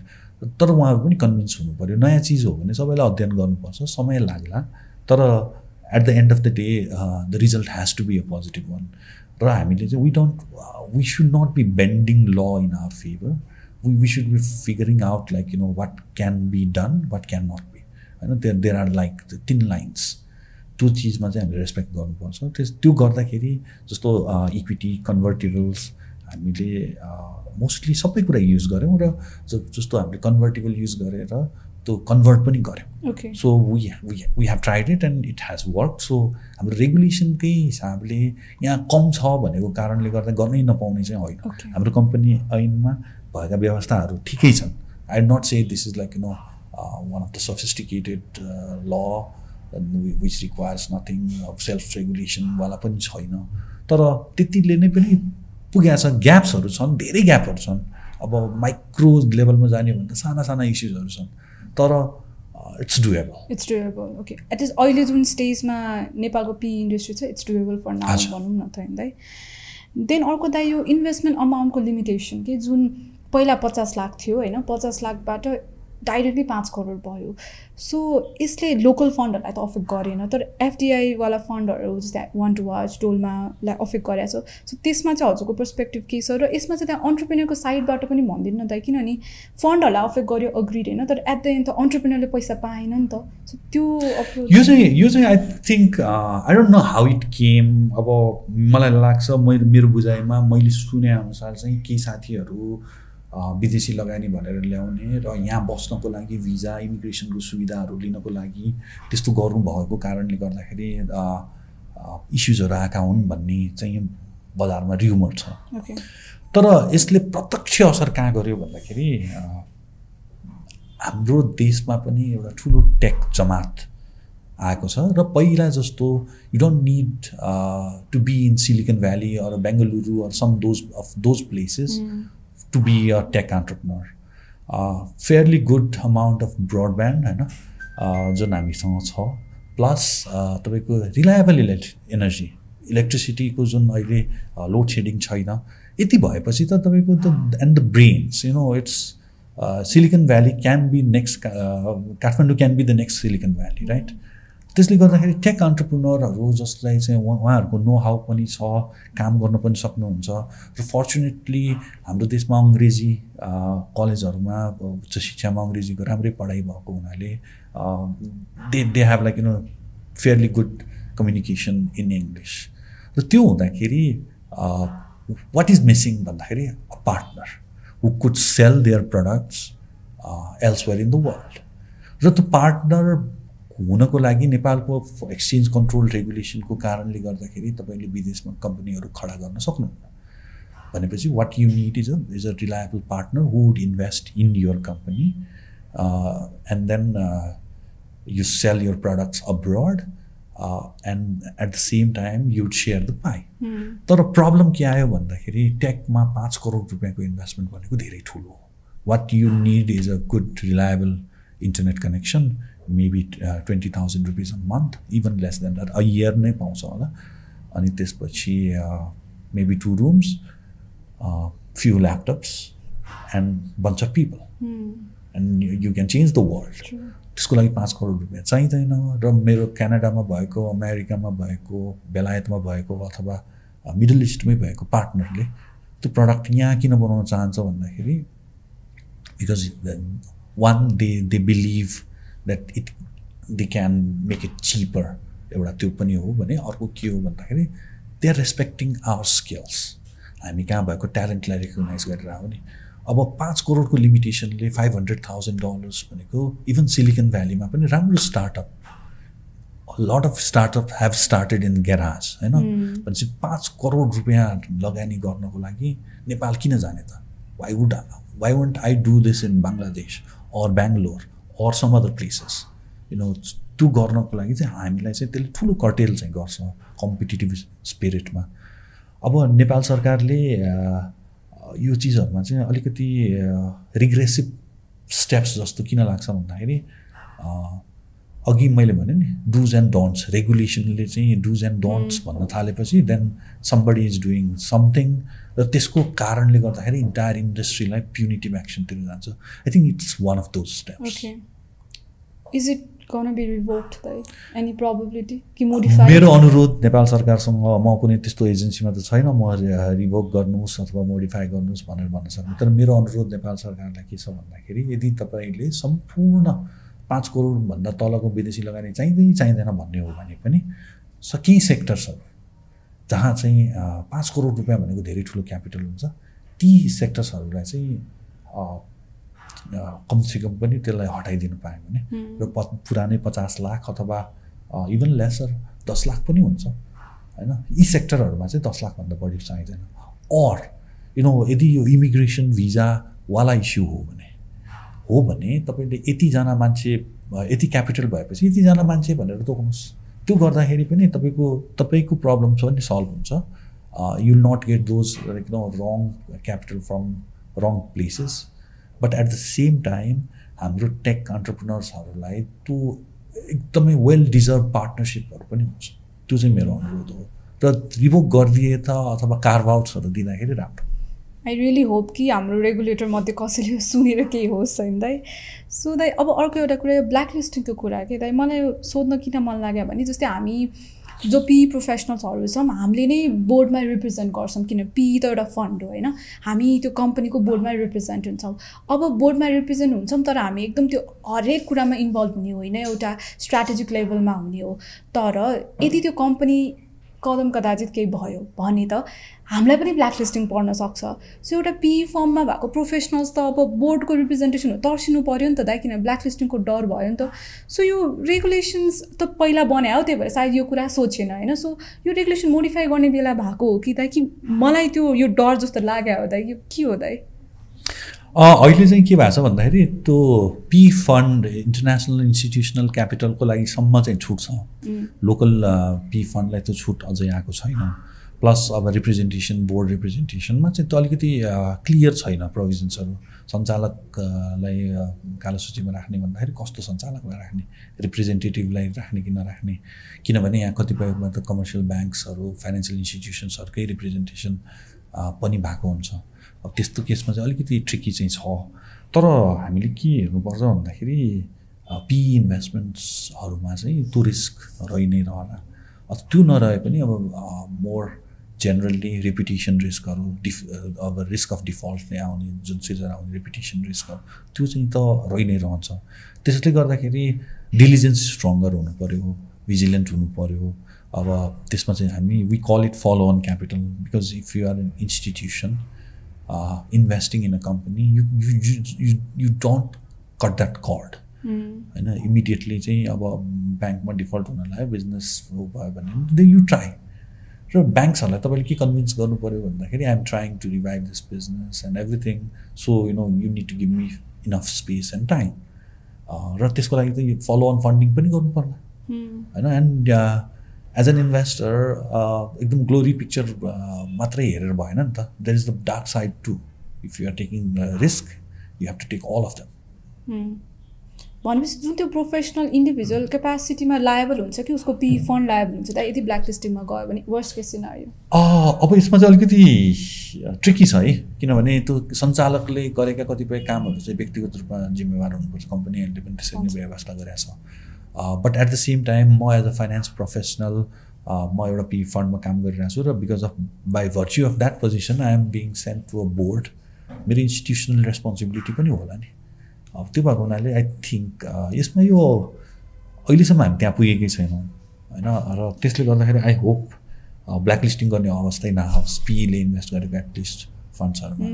तर उहाँहरू पनि कन्भिन्स हुनु पऱ्यो नयाँ चिज हो भने सबैलाई अध्ययन गर्नुपर्छ समय लाग्ला। तर at the end of the day the result has to be a positive one र हामीले चाहिँ we don't we should not be bending law in our favour we should be figuring out like you know what can be done what can not be होइन there there are like तिन lines त्यो चिजमा चाहिँ हामीले respect गर्नुपर्छ। त्यस त्यो गर्दाखेरि जस्तो इक्विटी कन्भर्टेबल्स हामीले मोस्टली सबै कुरा युज गऱ्यौँ र जस्तो हामीले कन्भर्टेबल युज गरेर त्यो कन्भर्ट पनि गऱ्यौँ। So we we have tried it and it has work so हाम्रो रेगुलेसनकै हिसाबले यहाँ कम छ भनेको कारणले गर्दा गर्नै नपाउने चाहिँ होइन. हाम्रो कम्पनी ऐनमा भएका व्यवस्थाहरू ठिकै छन्। I not say this is like you know one of the sophisticated law which requires nothing self रेगुलेसनवाला पनि छैन। तर त्यतिले नै पनि पुगेको छ ग्याप्सहरू छन् धेरै ग्यापहरू छन्। अब माइक्रो लेभलमा जाने भने त साना साना इस्युजहरू छन्। तर it's doable it's doable okay at least अहिले जुन स्टेजमा नेपालको पी इन्डस्ट्री छ इट्स डुएबल फर नाउ। भनौँ न त होइन दाइ देन अर्को दाइ यो इन्भेस्टमेन्ट अमाउन्टको लिमिटेसन के जुन पहिला पचास लाख थियो होइन? पचास लाखबाट डाइरेक्टली पाँच करोड भयो। सो यसले लोकल फन्डहरूलाई त अफेक्ट गरेन तर एफडिआईवाला फन्डहरू जस्तै वान टु वाच डोलमालाई अफेक्ट गरेको छ। सो त्यसमा चाहिँ हजुरको पर्सपेक्टिभ के छ र यसमा चाहिँ त्यहाँ अन्टरप्रिनरको साइडबाट पनि भनिदिनु न त किनभने फन्डहरूलाई अफेक्ट गर्यो अग्रिड होइन? तर एट द एन्ड त अन्टरप्रिनरले पैसा पाएन नि त। सो त्यो यो चाहिँ यो चाहिँ I think I don't know how it came अब मलाई लाग्छ मैले मेरो बुझाइमा मैले सुने अनुसार चाहिँ केही साथीहरू विदेशी लगानी भनेर ल्याउने र यहाँ बस्नको लागि भिजा इमिग्रेसनको सुविधाहरू लिनको लागि त्यस्तो गर्नुभएको कारणले गर्दाखेरि इस्युजहरू आएका हुन् भन्ने चाहिँ बजारमा र्युमर छ। तर यसले प्रत्यक्ष असर कहाँ गर्यो भन्दाखेरि हाम्रो देशमा पनि एउटा ठुलो टेक जमात आएको छ र पहिला जस्तो you don't need to be in Silicon Valley or Bengaluru or some those of those places to be a tech entrepreneur fairly good amount of broadband होइन जुन हामीसँग छ। प्लस तपाईँको रिलायबल इलेक्ट्रिक एनर्जी इलेक्ट्रिसिटीको जुन अहिले लोड सेडिङ छैन यति भएपछि त तपाईँको the end the brains you know it's Silicon Valley can be next Kathmandu can be the next Silicon Valley right त्यसले गर्दाखेरि टेक अन्टरप्रिनरहरू जसलाई चाहिँ उहाँ उहाँहरूको नो हाउ पनि छ काम गर्न पनि सक्नुहुन्छ र फर्चुनेटली हाम्रो देशमा अङ्ग्रेजी कलेजहरूमा उच्च शिक्षामा अङ्ग्रेजीको राम्रै पढाइ भएको हुनाले they they have like you know fairly good communication in English र त्यो हुँदाखेरि वाट इज मिसिङ भन्दाखेरि a partner who could sell their products elsewhere in the world र त्यो पार्टनर हुनको लागि नेपालको एक्सचेन्ज कन्ट्रोल रेगुलेसनको कारणले गर्दाखेरि तपाईँले विदेशमा कम्पनीहरू खडा गर्न सक्नुहुन्न। भनेपछि what you need is a is a reliable partner who would invest in your company and then you sell your products abroad and at the same time you'd share the pie तर problem के आयो भन्दाखेरि टेकमा पाँच करोड रुपियाँको investment भनेको धेरै ठुलो हो। What you need is a good reliable internet connection maybe twenty thousand rupees a month even less than that a year नै पाउँछ होला। अनि त्यसपछि maybe two rooms few laptops and bunch of people and you can change the world त्यसको लागि पाँच करोड रुपियाँ चाहिँदैन। र मेरो क्यानाडामा भएको अमेरिकामा भएको बेलायतमा भएको अथवा मिडल इस्टमै भएको पार्टनरले त्यो प्रडक्ट यहाँ किन बनाउन चाहन्छ भन्दाखेरि because one they they believe that it they can make it cheaper एउटा त्यो पनि हो भने अर्को के हो भन्दाखेरि they are respecting our skills हामी कहाँ भएको ट्यालेन्टलाई रेकगनाइज गरेर आयो नि? अब पाँच करोडको लिमिटेसनले फाइभ हन्ड्रेड थाउजन्ड डलर्स भनेको इभन सिलिकन भ्यालीमा पनि राम्रो startup lot of startup have started in garage होइन भनेपछि पाँच करोड रुपियाँ लगानी गर्नको लागि नेपाल किन जाने त? Why would why won't I do this in Bangladesh or Bangalore or some other places you know त्यो गर्नको लागि चाहिँ हामीलाई चाहिँ त्यसले ठुलो कटेल चाहिँ गर्छ कम्पिटेटिभ स्पिरिटमा अब नेपाल सरकारले यो चिजहरूमा चाहिँ अलिकति रिग्रेसिभ स्टेप्स जस्तो किन लाग्छ भन्दाखेरि अघि मैले भने नि डुज एन्ड डन्ट्स रेगुलेसनले चाहिँ डुज एन्ड डन्ट्स भन्न थालेपछि then somebody is doing something र त्यसको कारणले गर्दाखेरि इन्टायर इन्डस्ट्रीलाई प्युनिटिभ एक्सनतिर जान्छ। I think it's one of those steps? कि modify? मेरो अनुरोध नेपाल सरकारसँग म कुनै त्यस्तो एजेन्सीमा त छैन म रिभोक गर्नुहोस् अथवा मोडिफाई गर्नुहोस् भनेर भन्न सक्नु तर मेरो अनुरोध नेपाल सरकारलाई के छ भन्दाखेरि यदि तपाईँले सम्पूर्ण पाँच करोडभन्दा तलको विदेशी लगानी चाहिँदै चाहिँदैन भन्ने हो भने पनि स केही सेक्टर्सहरू जहाँ चाहिँ पाँच करोड रुपियाँ भनेको धेरै ठुलो क्यापिटल हुन्छ ती सेक्टर्सहरूलाई चाहिँ कमसेकम पनि त्यसलाई हटाइदिनु पायो भने र प पुरानै पचास लाख अथवा इभन लेसर दस लाख पनि हुन्छ। होइन? यी सेक्टरहरूमा चाहिँ दस लाखभन्दा बढी चाहिँदैन। अर यु नो यदि यो इमिग्रेसन भिजावाला इस्यु हो भने हो भने तपाईँले यतिजना मान्छे यति क्यापिटल भएपछि यतिजना मान्छे भनेर तोक्नुहोस्। त्यो गर्दाखेरि पनि तपाईँको तपाईँको प्रब्लम छ भने सल्भ हुन्छ। युल नट गेट दोज एकदम wrong capital from wrong places but at the same time हाम्रो टेक अन्टरप्रिनर्सहरूलाई त्यो एकदमै वेल डिजर्भ पार्टनरसिपहरू पनि हुन्छ। त्यो चाहिँ मेरो अनुरोध हो। र रिभोक गरिदिए त अथवा कार्भ आउट्सहरू दिँदाखेरि राम्रो। आई रियली होप कि हाम्रो रेगुलेटर मध्ये कसैले [laughs] सुनेर केही होस् होइन दाइ। सो दाइ अब अर्को एउटा कुरा ब्ल्याक लिस्टिङको कुरा के? दाइ मलाई सोध्न किन मन लाग्यो भने जस्तै हामी जो पी प्रोफेसनल्सहरू छौँ हामीले नै बोर्डमा रिप्रेजेन्ट गर्छौँ किन पी त एउटा फन्ड हो होइन? हामी त्यो कम्पनीको बोर्डमा रिप्रेजेन्ट हुन्छौँ। अब बोर्डमा रिप्रेजेन्ट हुन्छौँ तर हामी एकदम त्यो हरेक कुरामा इन्भल्भ हुने होइन एउटा स्ट्राटेजिक लेभलमा हुने हो। तर यदि त्यो कम्पनी कदम कदाचित केही भयो भने त हामीलाई पनि ब्ल्याक लिस्टिङ पर्न सक्छ। सो एउटा पी फर्ममा भएको प्रोफेसनल्स त अब बोर्डको रिप्रेजेन्टेसन हो तर्सिनु पऱ्यो नि त दाइ किन ब्ल्याक लिस्टिङको डर भयो नि त। सो यो रेगुलेसन्स त पहिला बनायो त्यही भएर सायद यो कुरा सोचेन होइन? सो यो रेगुलेसन मोडिफाई गर्ने बेला भएको हो कि दाइ कि मलाई त्यो यो डर जस्तो लाग्यो हो दाइ यो के हो दाइ? अहिले चाहिँ के भएको छ भन्दाखेरि त्यो पी फन्ड इन्टरनेसनल इन्स्टिट्युसनल क्यापिटलको लागि सम्म चाहिँ छुट छ। लोकल पी फन्डलाई त्यो छुट अझै आएको छैन। प्लस अब रिप्रेजेन्टेसन बोर्ड रिप्रेजेन्टेसनमा चाहिँ त्यो अलिकति क्लियर छैन प्रोभिजन्सहरू। सञ्चालकलाई कालो सूचीमा राख्ने भन्दाखेरि कस्तो सञ्चालकलाई राख्ने रिप्रेजेन्टेटिभलाई राख्ने कि नराख्ने? किनभने यहाँ कतिपयमा त कमर्सियल ब्याङ्क्सहरू फाइनेन्सियल इन्स्टिट्युसन्सहरूकै रिप्रेजेन्टेसन पनि भएको हुन्छ। अब त्यस्तो केसमा चाहिँ अलिकति ट्रिकी चाहिँ छ। तर हामीले के हेर्नुपर्छ भन्दाखेरि पी इन्भेस्टमेन्ट्सहरूमा चाहिँ त्यो रिस्क रहि नै रहला। त्यो नरहे पनि अब मोर जेनरली रेपुटेसन रिस्कहरू डिफ अब रिस्क अफ डिफल्टले आउने जुन सिजन आउने रेपुटेसन रिस्कहरू त्यो चाहिँ त रहि नै रहन्छ। त्यसले गर्दाखेरि डिलिजेन्स स्ट्रङ्गर हुनु पऱ्यो भिजिलेन्ट हुनु पऱ्यो अब त्यसमा चाहिँ हामी we call it follow on capital because if you are an institution investing in a company you you you don't cut that cord होइन इमिडिएटली चाहिँ अब ब्याङ्कमा डिफल्ट हुन लाग्यो बिजनेस भयो भने दे यु ट्राई र ब्याङ्क्सहरूलाई तपाईँले के कन्भिन्स गर्नु पऱ्यो भन्दाखेरि I'm trying to revive this business and everything so you know you need to give me enough space and time र त्यसको लागि त फलो अन फन्डिङ पनि गर्नु पर्ला। होइन? एन्ड एज एन इन्भेस्टर एकदम ग्लोरी पिक्चर मात्रै हेरेर भएन नि त। There is the dark side too if you are taking risk you have to take all of them भनेपछि जुन त्यो प्रोफेसनल इन्डिभिजुअल क्यापासिटीमा लायबल हुन्छ कि उसको पी फन्ड लायबल हुन्छ दाइ यदि ब्ल्याक लिस्टिङमा गयो भने वर्स्ट केस सिनारियो अब यसमा चाहिँ अलिकति ट्रिकी छ है किनभने त्यो सञ्चालकले गरेका कतिपय कामहरू चाहिँ व्यक्तिगत रूपमा जिम्मेवार हुनुपर्छ कम्पनीहरूले पनि त्यसरी नै व्यवस्था गरेका छ। But at the same time म एज अ फाइनेन्स प्रोफेसनल म एउटा पी फन्डमा काम गरिरहेको छु र because of by virtue of that position I am being sent to a board मेरो इन्स्टिट्युसनल रेस्पोन्सिबिलिटी पनि होला नि। अब त्यो भएको हुनाले आई थिङ्क यसमा यो अहिलेसम्म हामी त्यहाँ पुगेकै छैनौँ होइन? र त्यसले गर्दाखेरि आई होप ब्ल्याक लिस्टिङ गर्ने अवस्थै नआओस् पीले इन्भेस्ट गरेको एटलिस्ट फन्ड्सहरूमा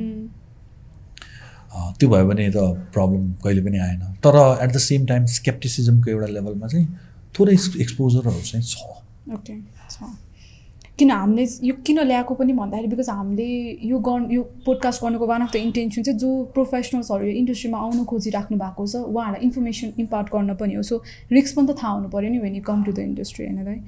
त्यो भयो भने त प्रब्लम कहिले पनि आएन। तर एट द सेम टाइम स्केप्टिसिजमको एउटा लेभलमा चाहिँ थोरै एक्सपोजरहरू चाहिँ छ। ओके छ किन हामीले यो किन ल्याएको पनि भन्दाखेरि बिकज हामीले यो गर्नु यो पोडकास्ट गर्नुको वान अफ द इन्टेन्सन चाहिँ जो प्रोफेसनल्सहरू यो इन्डस्ट्रीमा आउनु खोजिराख्नु भएको छ उहाँहरूलाई इन्फर्मेसन इम्पार्ट गर्न पनि हो। सो रिक्स पनि त थाहा हुनु पऱ्यो नि when you come to the industry होइन दाइ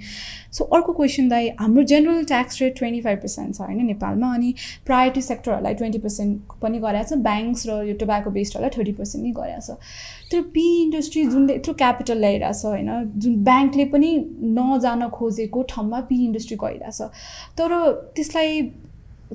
सो अर्को क्वेसन दाइ हाम्रो general tax rate twenty five percent छ होइन नेपालमा अनि प्रायोरिटी सेक्टरहरूलाई ट्वेन्टी पर्सेन्ट पनि गरेको छ ब्याङ्क्स र यो टोबाको बेस्डहरूलाई थर्टी पर्सेन्ट नै गरेको छ। पी इन्डस्ट्री जुनले यत्रो क्यापिटल ल्याइरहेछ होइन जुन ब्याङ्कले पनि नजान खोजेको ठाउँमा पी इन्डस्ट्री गइरहेछ। तर त्यसलाई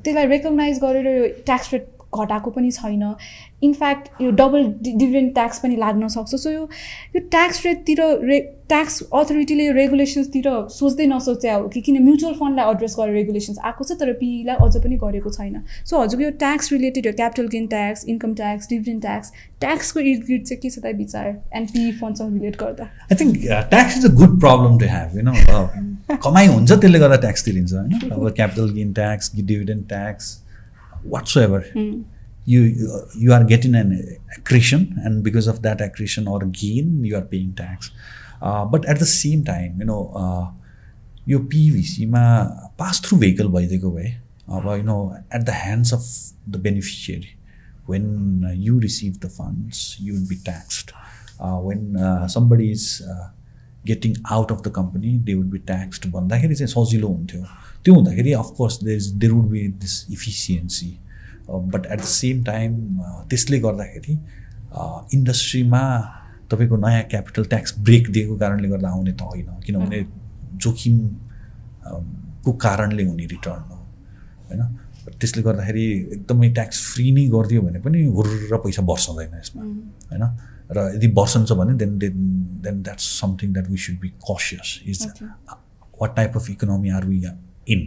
त्यसलाई रेकगनाइज गरेर यो ट्याक्स रेट घटाएको पनि छैन। इनफ्याक्ट यो डबल डिभिडेन्ट ट्याक्स पनि लाग्न सक्छ। सो यो यो ट्याक्स रेटतिर रे ट्याक्स अथोरिटीले यो रेगुलेसन्सतिर सोच्दै नसोचे हो कि किन म्युचुअल फन्डलाई एड्रेस गरेर रेगुलेसन्स आएको छ तर पीलाई अझ पनि गरेको छैन। सो हजुरको यो ट्याक्स रिलेटेड यो capital gain tax income tax dividend tax ट्याक्सको इर्द चाहिँ के छ त विचार? एन्ड पी फन्डसँग रिलेट गर्दा। I think tax is a good problem to have होइन कमाइ हुन्छ त्यसले गर्दा ट्याक्स तिरिन्छ होइन? अब capital gain tax dividend tax whatsoever Hmm. you you are getting an accretion and because of that accretion or gain you are paying tax uh, but at the same time you know uh, यो पिभिसीमा pass through vehicle भइदिएको भए अब you know at the hands of the beneficiary when you receive the funds you will be taxed when somebody is getting out of the company they would be taxed भन्दाखेरि चाहिँ सजिलो हुन्थ्यो। त्यो हुँदाखेरि of course there is there would be this efficiency but at the same time त्यसले गर्दाखेरि इन्डस्ट्रीमा तपाईँको नयाँ क्यापिटल ट्याक्स ब्रेक दिएको कारणले गर्दा आउने त होइन। किनभने जोखिम अम, को कारणले हुने रिटर्न हो होइन? त्यसले गर्दाखेरि एकदमै ट्याक्स फ्री नै गरिदियो भने पनि हुर्र पैसा बर्सँदैन यसमा होइन? र यदि बर्सन्छ भने then then then that's something that we should be cautious is. What type of economy are we in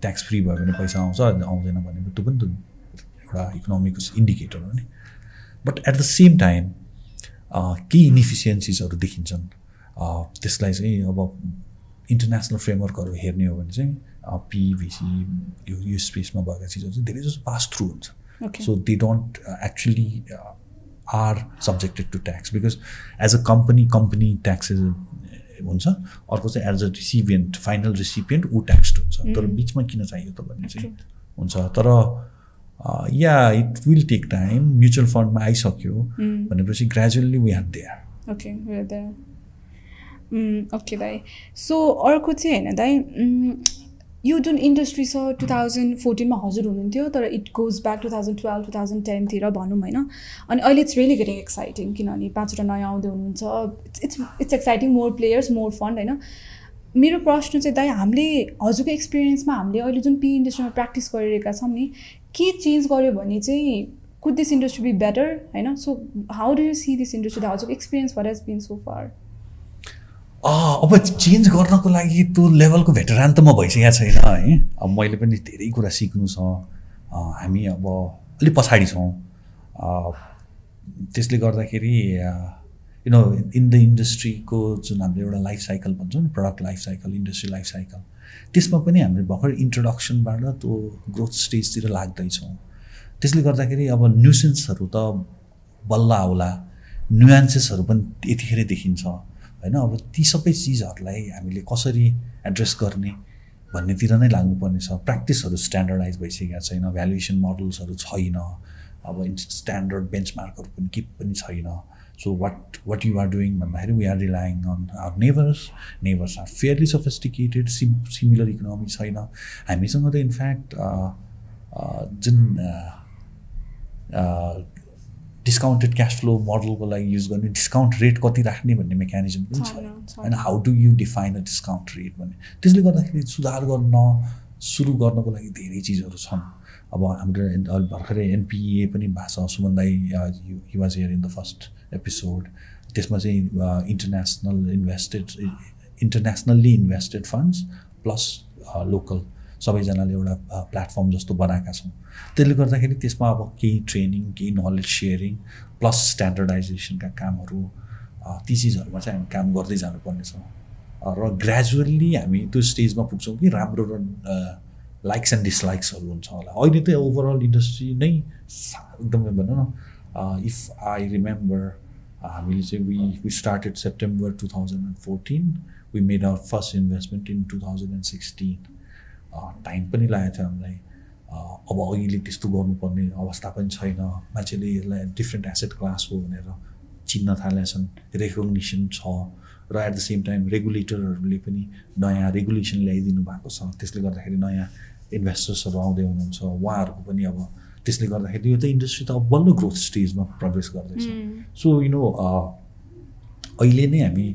tax free भयो भने पैसा आउँछ आउँदैन भने त्यो पनि त एउटा इकोनोमीको इन्डिकेटर हो नि। But at the same time केही इनइफिसियन्सिजहरू देखिन्छन्। अ, त्यसलाई चाहिँ अब इन्टरनेसनल फ्रेमवर्कहरू हेर्ने हो भने चाहिँ पिभिसी यो यो स्पेसमा भएका चिजहरू चाहिँ धेरै जस्तो पास थ्रु हुन्छ. So they don't actually are subjected to tax because as a company company taxes हुन्छ अर्को चाहिँ as a recipient final recipient ऊ ट्याक्सड हुन्छ। तर बिचमा किन चाहियो त भन्ने चाहिँ हुन्छ तर yeah it will take time mutual फन्डमा आइसक्यो भनेपछि gradually we are there okay okay दाइ सो अर्को चाहिँ होइन दाइ उम्, यो जुन इन्डस्ट्री छ टु थाउजन्ड फोर्टिनमा हजुर हुनुहुन्थ्यो तर it goes back to thousand twelve two thousand टेनतिर भनौँ होइन। अनि अहिले इट्स रियली गेटिङ एक्साइटिङ किनभने पाँचवटा नयाँ आउँदै हुनुहुन्छ। It's it's exciting more players more fund होइन। मेरो प्रश्न चाहिँ दाइ हामीले हजुरको एक्सपिरियन्समा हामीले अहिले जुन पी इन्डस्ट्रीमा प्र्याक्टिस गरिरहेका छौँ नि के चेन्ज गर्यो भने चाहिँ could this industry be better होइन? So how do you see this industry हजुरको experience what has been so far अब चेन्ज गर्नको लागि त्यो लेभलको भेटरान त म भइसकेको छैन है। अब मैले पनि धेरै कुरा सिक्नु छ। हामी अब अलिक पछाडि छौँ। त्यसले गर्दाखेरि यु नो इन द इन्डस्ट्रीको जुन हामीले एउटा लाइफ साइकल भन्छौँ नि product life cycle industry life cycle त्यसमा पनि हामीले भर्खर इन्ट्रोडक्सनबाट त्यो ग्रोथ स्टेजतिर लाग्दैछौँ। त्यसले गर्दाखेरि अब न्युसेन्सहरू त बल्ल आउला। न्युएन्सेसहरू पनि यतिखेरै देखिन्छ। होइन? अब ती सबै चिजहरूलाई हामीले कसरी एड्रेस गर्ने भन्नेतिर नै लाग्नुपर्ने छ प्र्याक्टिसहरू स्ट्यान्डर्डाइज भइसकेका छैन भ्यालुएसन मोडल्सहरू छैन अब स्ट्यान्डर्ड बेन्चमार्कहरू पनि के पनि छैन। So what what you are doing भन्दाखेरि we are relying on our neighbours neighbours are fairly sophisticated sim similar economy छैन। हामीसँग त इनफ्याक्ट जुन डिस्काउन्टेड क्यास फ्लो मोडलको लागि युज गर्ने डिस्काउन्ट रेट कति राख्ने भन्ने मेकानिजम पनि छैन, छैन। होइन how do you define a discount rate भन्ने। त्यसले गर्दाखेरि सुधार गर्न सुरु गर्नको लागि धेरै चिजहरू छन्। अब हाम्रो भर्खरै एनपिए पनि भएको छ। सुमन दाई he was here in the first episode त्यसमा चाहिँ international invested internationally invested funds plus local सबैजनाले एउटा प्लेटफर्म जस्तो बनाएका छौँ। त्यसले गर्दाखेरि त्यसमा अब केही ट्रेनिङ केही नलेज सेयरिङ प्लस स्ट्यान्डर्डाइजेसनका कामहरू ती चिजहरूमा चाहिँ हामी काम गर्दै जानुपर्ने छ अ, र ग्रेजुअल्ली हामी त्यो स्टेजमा पुग्छौँ कि राम्रो र लाइक्स एन्ड डिसलाइक्सहरू हुन्छ होला। अहिले त ओभरअल इन्डस्ट्री नै एकदमै भनौँ न इफ आई रिमेम्बर हामीले चाहिँ we we started September two thousand and fourteen we made our first investment in two thousand and sixteen time पनि लागेको थियो हामीलाई। अब अहिले त्यस्तो गर्नुपर्ने अवस्था पनि छैन। मान्छेले यसलाई डिफ्रेन्ट एसेट क्लास हो भनेर चिन्न थालेछन्। रेकग्निसन छ र एट द सेम टाइम रेगुलेटरहरूले पनि नयाँ रेगुलेसन ल्याइदिनु भएको छ। त्यसले गर्दाखेरि नयाँ इन्भेस्टर्सहरू आउँदै हुनुहुन्छ। उहाँहरूको पनि अब त्यसले गर्दाखेरि यो त इन्डस्ट्री त अब बल्ल ग्रोथ स्टेजमा प्रोग्रेस गर्दैछ। सो यु नो अहिले नै हामी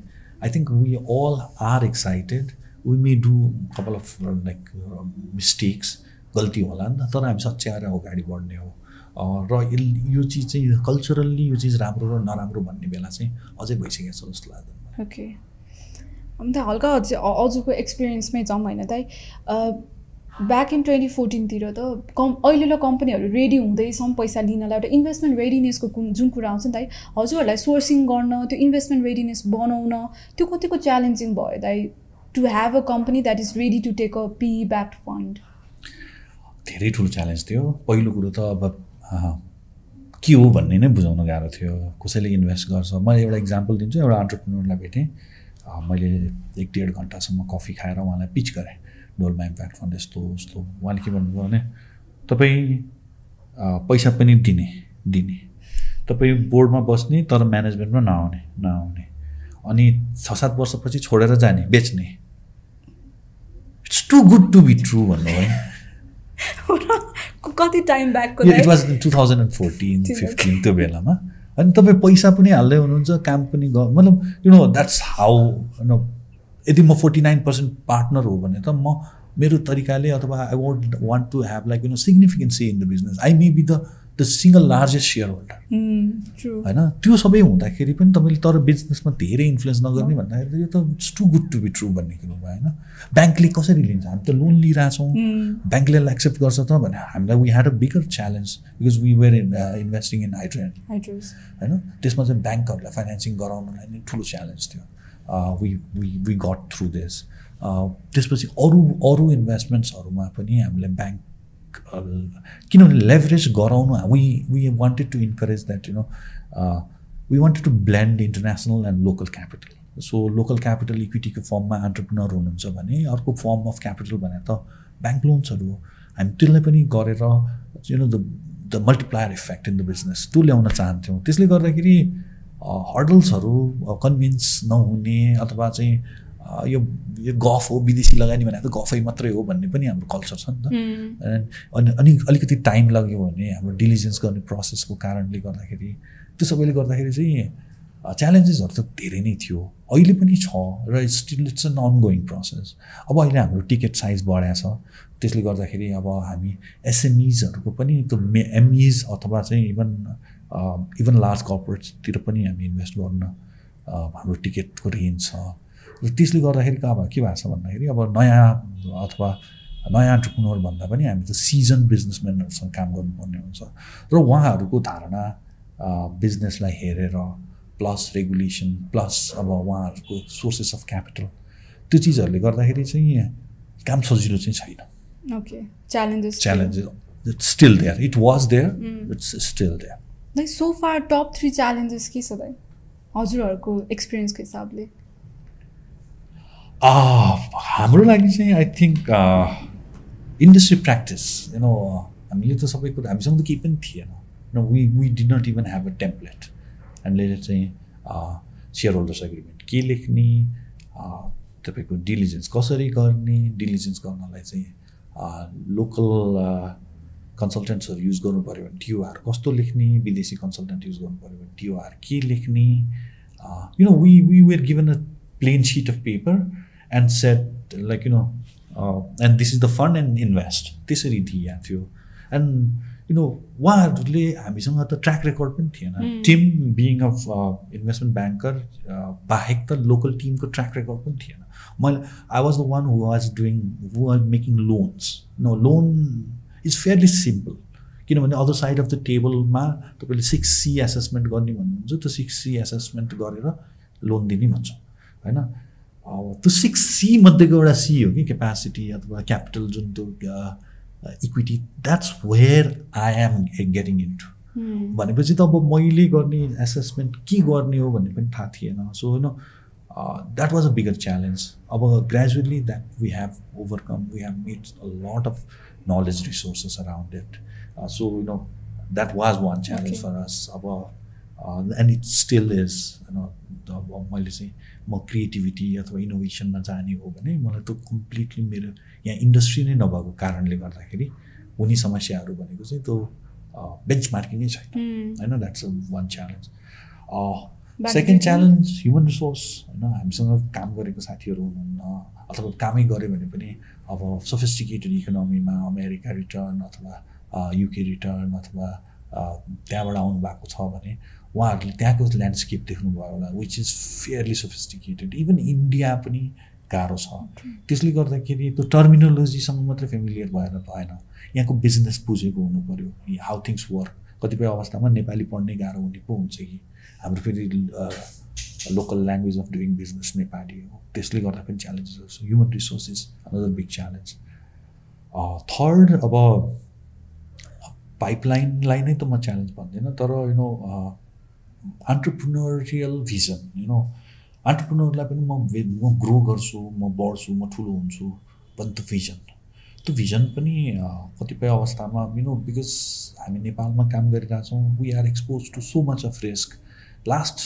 I think we all are excited we may do couple of like mistakes गल्ती होला नि त तर हामी सच्याएर अगाडि बढ्ने हो। र यो चिज चाहिँ कल्चरल्ली यो चिज राम्रो र नराम्रो भन्ने बेला चाहिँ अझै भइसकेको छ जस्तो लाग्दैन। ओके अन्त हल्का अझै अ- अजुको एक्सपिरियन्समै जाउँ होइन दाइ। ब्याक इन ट्वेन्टी फोर्टिनतिर त कम् अहिलेलाई कम्पनीहरू रेडी हुँदैछौँ पैसा लिनलाई एउटा इन्भेस्टमेन्ट रेडिनेसको कुन जुन कुरा आउँछ नि दाइ हजुरहरूलाई सोर्सिङ गर्न त्यो इन्भेस्टमेन्ट रेडिनेस बनाउन त्यो कतिको च्यालेन्जिङ भयो दाइ। To have a company that is ready to take a P back fund धेरै ठुलो च्यालेन्ज थियो। पहिलो कुरो त अब के हो भन्ने नै बुझाउन गाह्रो थियो। कसैले इन्भेस्ट गर्छ? म एउटा इक्जाम्पल दिन्छु। एउटा अन्टरप्रिनरलाई भेटेँ। मैले एक डेढ घन्टासम्म कफी खाएर उहाँलाई पिच गरेँ। डोलमा इम्प्याक्ट फन्ड यस्तो यस्तो। उहाँले के भन्नुभयो भने तपाईँ पैसा पनि दिने दिने। तपाईँ बोर्डमा बस्ने तर म्यानेजमेन्टमा नआउने नआउने। अनि छ सात वर्षपछि छोडेर जाने बेच्ने। It's too good to be true भन्नुभयो कति time ब्याकको it was two thousand and fourteen fifteen त्यो बेलामा। अनि तपाईँ पैसा पनि हाल्दै हुनुहुन्छ काम पनि ग मतलब you know that's how no यदि म फोर्टी नाइन पर्सेन्ट पार्टनर हो भने त म मेरो तरिकाले अथवा I want want to have like you know significancy in the business I may be the the single largest shareholder होइन? त्यो सबै हुँदाखेरि पनि तपाईँले तर बिजनेसमा धेरै इन्फ्लुएन्स नगर्ने भन्दाखेरि त यो त it's too good to be true भन्ने कुरो भयो होइन? ब्याङ्कले कसरी लिन्छ? हामी त लोन लिइरहेछौँ। ब्याङ्कले एक्सेप्ट गर्छ त भने हामीलाई we had a bigger challenge because we were in investing in hydros होइन? त्यसमा चाहिँ ब्याङ्कहरूलाई फाइनेन्सिङ गराउनलाई नै ठुलो च्यालेन्ज थियो। We we we got through this त्यसपछि अरू अरू इन्भेस्टमेन्ट्सहरूमा पनि हामीले ब्याङ्क किनभने लेभरेज गराउनु we we wanted to encourage that you know we wanted to blend international and local capital so local capital इक्विटीको फर्ममा अन्टरप्रिनर हुनुहुन्छ भने अर्को फर्म अफ क्यापिटल भने त ब्याङ्क लोन्सहरू हो। हामी त्यसलाई पनि गरेर you know the the multiplier effect in the business त्यो ल्याउन चाहन्थ्यौँ। त्यसले गर्दाखेरि हर्डल्सहरू कन्भिन्स नहुने अथवा चाहिँ यो यो गफ हो विदेशी लगानी भने त गफै मात्रै हो भन्ने पनि हाम्रो कल्चर छ नि त। अनि अनि अलिकति टाइम लाग्यो भने हाम्रो डिलिजेन्स गर्ने प्रोसेसको कारणले गर्दाखेरि त्यो सबैले गर्दाखेरि चाहिँ च्यालेन्जेसहरू त धेरै नै थियो। अहिले पनि छ र still it's an ongoing process अब अहिले हाम्रो टिकट साइज बढाएको छ। त्यसले गर्दाखेरि अब हामी एसएमइजहरूको पनि त्यो मे एमइज अथवा चाहिँ इभन इभन लार्ज कर्पोरेट्सतिर पनि हामी इन्भेस्ट गर्न हाम्रो टिकटको रेन्ज छ। त्यसले गर्दाखेरि अब के भएको छ भन्दाखेरि अब नयाँ अथवा नयाँ अन्टरप्रिनर भन्दा पनि हामी त सिजन बिजनेसम्यानहरूसँग काम गर्नुपर्ने हुन्छ। र उहाँहरूको धारणा बिजनेसलाई हेरेर प्लस रेगुलेसन प्लस अब उहाँहरूको सोर्सेस अफ क्यापिटल त्यो चिजहरूले गर्दाखेरि चाहिँ काम सजिलो चाहिँ छैन। Okay challenges challenges still there it was there it's still there so far top three challenges के छ हजुरहरूको एक्सपिरियन्सको हिसाबले? हाम्रो लागि चाहिँ I think industry practice you know हामीले त सबै कुरा हामीसँग त केही पनि थिएन no we we did not even have a template हामीले चाहिँ सेयर होल्डर्स एग्रिमेन्ट के लेख्ने तपाईँको डिलिजेन्स कसरी गर्ने डिलिजेन्स गर्नलाई चाहिँ लोकल कन्सल्टेन्ट्सहरू युज गर्नु पऱ्यो भने टिओआर कस्तो लेख्ने विदेशी कन्सल्टेन्ट युज गर्नु पऱ्यो भने टिओआर के लेख्ने you know we we were given a plain sheet of paper and set like you know and this is the fund and invest त्यसरी दिइएको थियो. एन्ड यु नो उहाँहरूले हामीसँग त ट्र्याक रेकर्ड पनि थिएन. Team being of investment banker बाहेक त लोकल टिमको ट्र्याक रेकर्ड पनि थिएन. मैले I was the one who was doing who are making loans no loan is fairly simple किनभने अदर साइड अफ द टेबलमा तपाईँले सिक्स सी एसेसमेन्ट गर्ने भन्नुहुन्छ त्यो सिक्स सी एसेसमेन्ट गरेर लोन दिने भन्छौँ. होइन? त्यो सिक्स सी मध्येको एउटा सी हो कि क्यापासिटी अथवा क्यापिटल जुन त्यो equity that's where I am getting into भनेपछि त अब मैले गर्ने एसेसमेन्ट के गर्ने हो भन्ने पनि थाहा थिएन सो होइन that was a bigger challenge अब gradually that we have overcome we have made a lot of around it. Uh, so you know that was one challenge Okay. for us. अब is you know the- अब मैले चाहिँ म creativity अथवा इनोभेसनमा जाने हो भने मलाई त कम्प्लिटली मेरो यहाँ इन्डस्ट्री नै नभएको कारणले गर्दाखेरि हुने समस्याहरू भनेको चाहिँ त्यो बेन्च मार्किङै छैन. होइन that's one challenge second challenge human resource होइन हामीसँग काम गरेको साथीहरू हुनुहुन्न अथवा कामै गऱ्यो भने पनि अब सोफिस्टिकेटेड इकोनोमीमा अमेरिका रिटर्न अथवा युके रिटर्न अथवा त्यहाँबाट आउनु भएको छ भने उहाँहरूले त्यहाँको ल्यान्डस्केप देख्नुभयो होला which is fairly sophisticated even India पनि गाह्रो छ। त्यसले गर्दाखेरि त्यो टर्मिनोलोजीसँग मात्रै फेमिलियर भएर भएन यहाँको बिजनेस बुझेको हुनु पऱ्यो हाउ थिङ्स वर्क कतिपय अवस्थामा नेपाली पढ्नै गाह्रो हुने पो हुन्छ कि। हाम्रो फेरि local language of doing business Nepali हो। त्यसले गर्दा पनि च्यालेन्जेसहरू छ human resources another big challenge third अब पाइपलाइनलाई नै त म च्यालेन्ज भन्दिनँ तर you know entrepreneurial vision you know अन्टरप्रिनरलाई पनि म म ग्रो गर्छु म बढ्छु म ठुलो हुन्छु भन्ने त भिजन त्यो भिजन पनि कतिपय अवस्थामा यु नो बिकज हामी नेपालमा काम गरिरहेछौँ we are expose to so much of risk last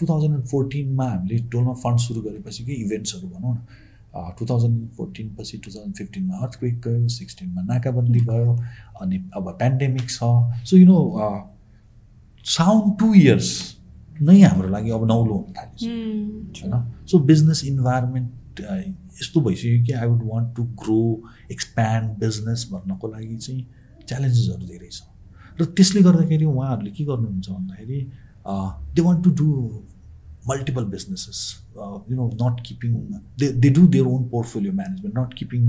two thousand and फोर्टिनमा हामीले टोलमा फन्ड सुरु गरेपछि कि इभेन्ट्सहरू भनौँ न। टु थाउजन्ड फोर्टिन पछि टु थाउजन्ड फिफ्टिनमा अर्थक्वेक गयो सिक्सटिनमा नाकाबन्दी भयो अनि अब पेन्डेमिक छ। So you know sound two years नै हाम्रो लागि अब नौलो हुन थालेछ. होइन सो बिजनेस इन्भाइरोमेन्ट यस्तो भइसक्यो कि I would want to grow expand business भन्नको लागि चाहिँ च्यालेन्जेसहरू धेरै छ। र त्यसले गर्दाखेरि उहाँहरूले के गर्नुहुन्छ भन्दाखेरि they want to do multiple businesses you know not keeping they they do their own portfolio management not keeping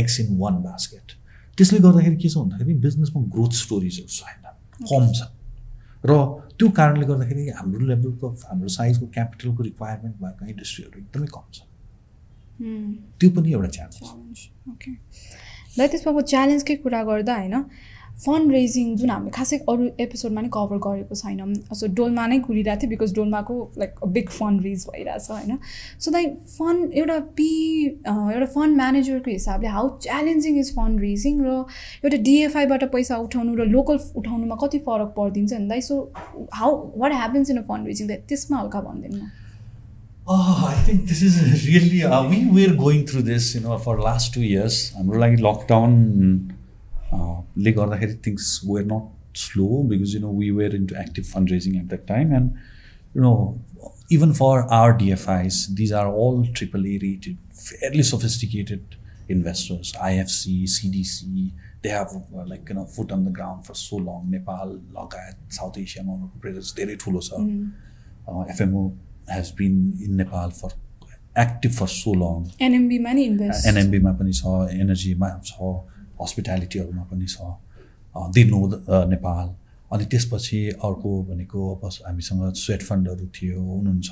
eggs in one basket त्यसले गर्दाखेरि के छ भन्दाखेरि बिजनेसमा ग्रोथ स्टोरिजहरू छैन। कम छ। र त्यो कारणले गर्दाखेरि हाम्रो लेभलको हाम्रो साइजको क्यापिटलको रिक्वायरमेन्ट भएको इन्डस्ट्रीहरू एकदमै कम छ। Hmm. त्यो पनि एउटा च्यालेन्ज ओके ल त्यसमा अब च्यालेन्जकै कुरा गर्दा होइन? फन्ड रेजिङ जुन हामीले खासै अरू एपिसोडमा नै कभर गरेको छैनौँ। सो डोलमा नै घुरिरहेको थियो बिकज डोलमाको लाइक बिग फन्ड रेज भइरहेछ होइन? सो लाइक फन्ड एउटा पी एउटा फन्ड म्यानेजरको हिसाबले how challenging is fund raising र एउटा डिएफआईबाट पैसा उठाउनु र लोकल उठाउनुमा कति फरक परिदिन्छ नि दाइ so how what happens in a fund raising त्यसमा हल्का भनिदिनु न think this is really, uh, we were going through this, you know, for last two years. हाम्रो लागि लकडाउन ले गर्दाखेरि things were not slow because you know we were into active fund raising at that time and you know even for our DFIs these are all triple A rated fairly sophisticated investors, IFC, CDC, they have uh, like you know foot on the ground for so long. Nepal, लगायत south एसियामा उनीहरूको presence धेरै ठुलो छ FMO has been in Nepal for active for so long एनएमबीमा नि invest एनएमबीमा पनि छ एनर्जीमा छ हस्पिटालिटीहरूमा पनि छ। They know the Nepal. अनि त्यसपछि अर्को भनेको अब हामीसँग स्वेट फन्डहरू थियो हुनुहुन्छ।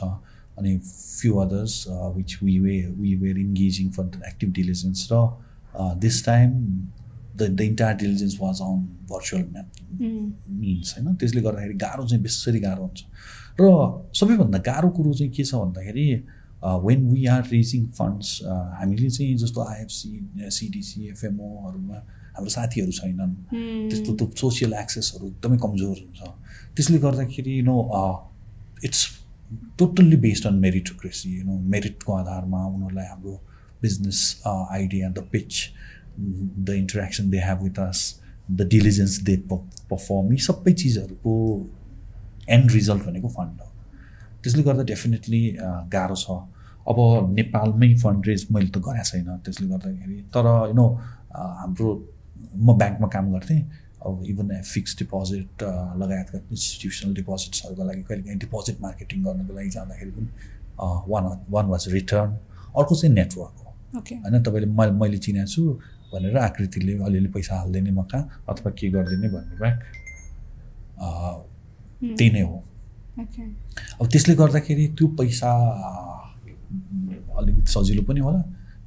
अनि few others which we we we were engaging for the active diligence र this time the the entire diligence was on virtual map means होइन? त्यसले गर्दाखेरि गाह्रो चाहिँ बेसरी गाह्रो हुन्छ। र सबैभन्दा गाह्रो कुरो चाहिँ के छ भन्दाखेरि when we are raising funds हामीले चाहिँ जस्तो आइएफसी सिडिसी एफएमओहरूमा हाम्रो साथीहरू छैनन्। त्यस्तो त्यो सोसियल एक्सेसहरू एकदमै कमजोर हुन्छ। त्यसले गर्दाखेरि no it's totally based on meritocracy you know मेरिटको आधारमा उनीहरूलाई हाम्रो business idea the pitch the interaction they have with us the diligence they perform यी सबै चिजहरूको एन्ड रिजल्ट भनेको फन्ड हो। त्यसले गर्दा डेफिनेटली गाह्रो छ। अब नेपालमै फन्ड रेज मैले त गरेको छैन। त्यसले गर्दाखेरि तर यु नो हाम्रो म ब्याङ्कमा काम गर्थेँ। अब इभन फिक्स डिपोजिट लगायतका इन्स्टिट्युसनल डिपोजिट्सहरूको लागि कहिलेकाहीँ डिपोजिट मार्केटिङ गर्नको लागि जाँदाखेरि पनि वान वान वाज रिटर्न अर्को चाहिँ नेटवर्क हो। होइन तपाईँले म मैले चिनेको छु भनेर आकृतिले अलिअलि पैसा हालिदिने म कहाँ अथवा के गरिदिने भन्ने बाहेक त्यही नै हो। अब त्यसले गर्दाखेरि त्यो पैसा अलिकति सजिलो पनि होला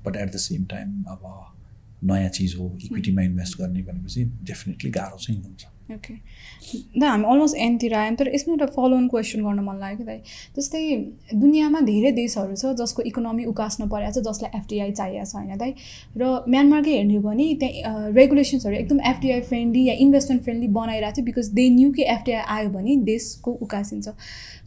but at the same time अब नयाँ चिज हो इक्विटीमा इन्भेस्ट गर्ने भनेपछि डेफिनेटली गाह्रो चाहिँ हुन्छ। ओके दा हामी अलमोस्ट एन्डतिर आयौँ तर यसमा एउटा फलो अन क्वेसन गर्न मन लाग्यो कि दाइ? जस्तै दुनियाँमा धेरै देशहरू छ जसको इकोनोमी उकास्न परेको छ जसलाई एफडिआई चाहिएको छ होइन दाइ? र म्यानमारकै हेर्ने हो भने त्यहाँ रेगुलेसन्सहरू एकदम एफडिआई फ्रेन्डली या इन्भेस्टमेन्ट फ्रेन्डली बनाइरहेको थियो बिकज दे न्यू कि एफडिआई आयो भने देशको उकासिन्छ।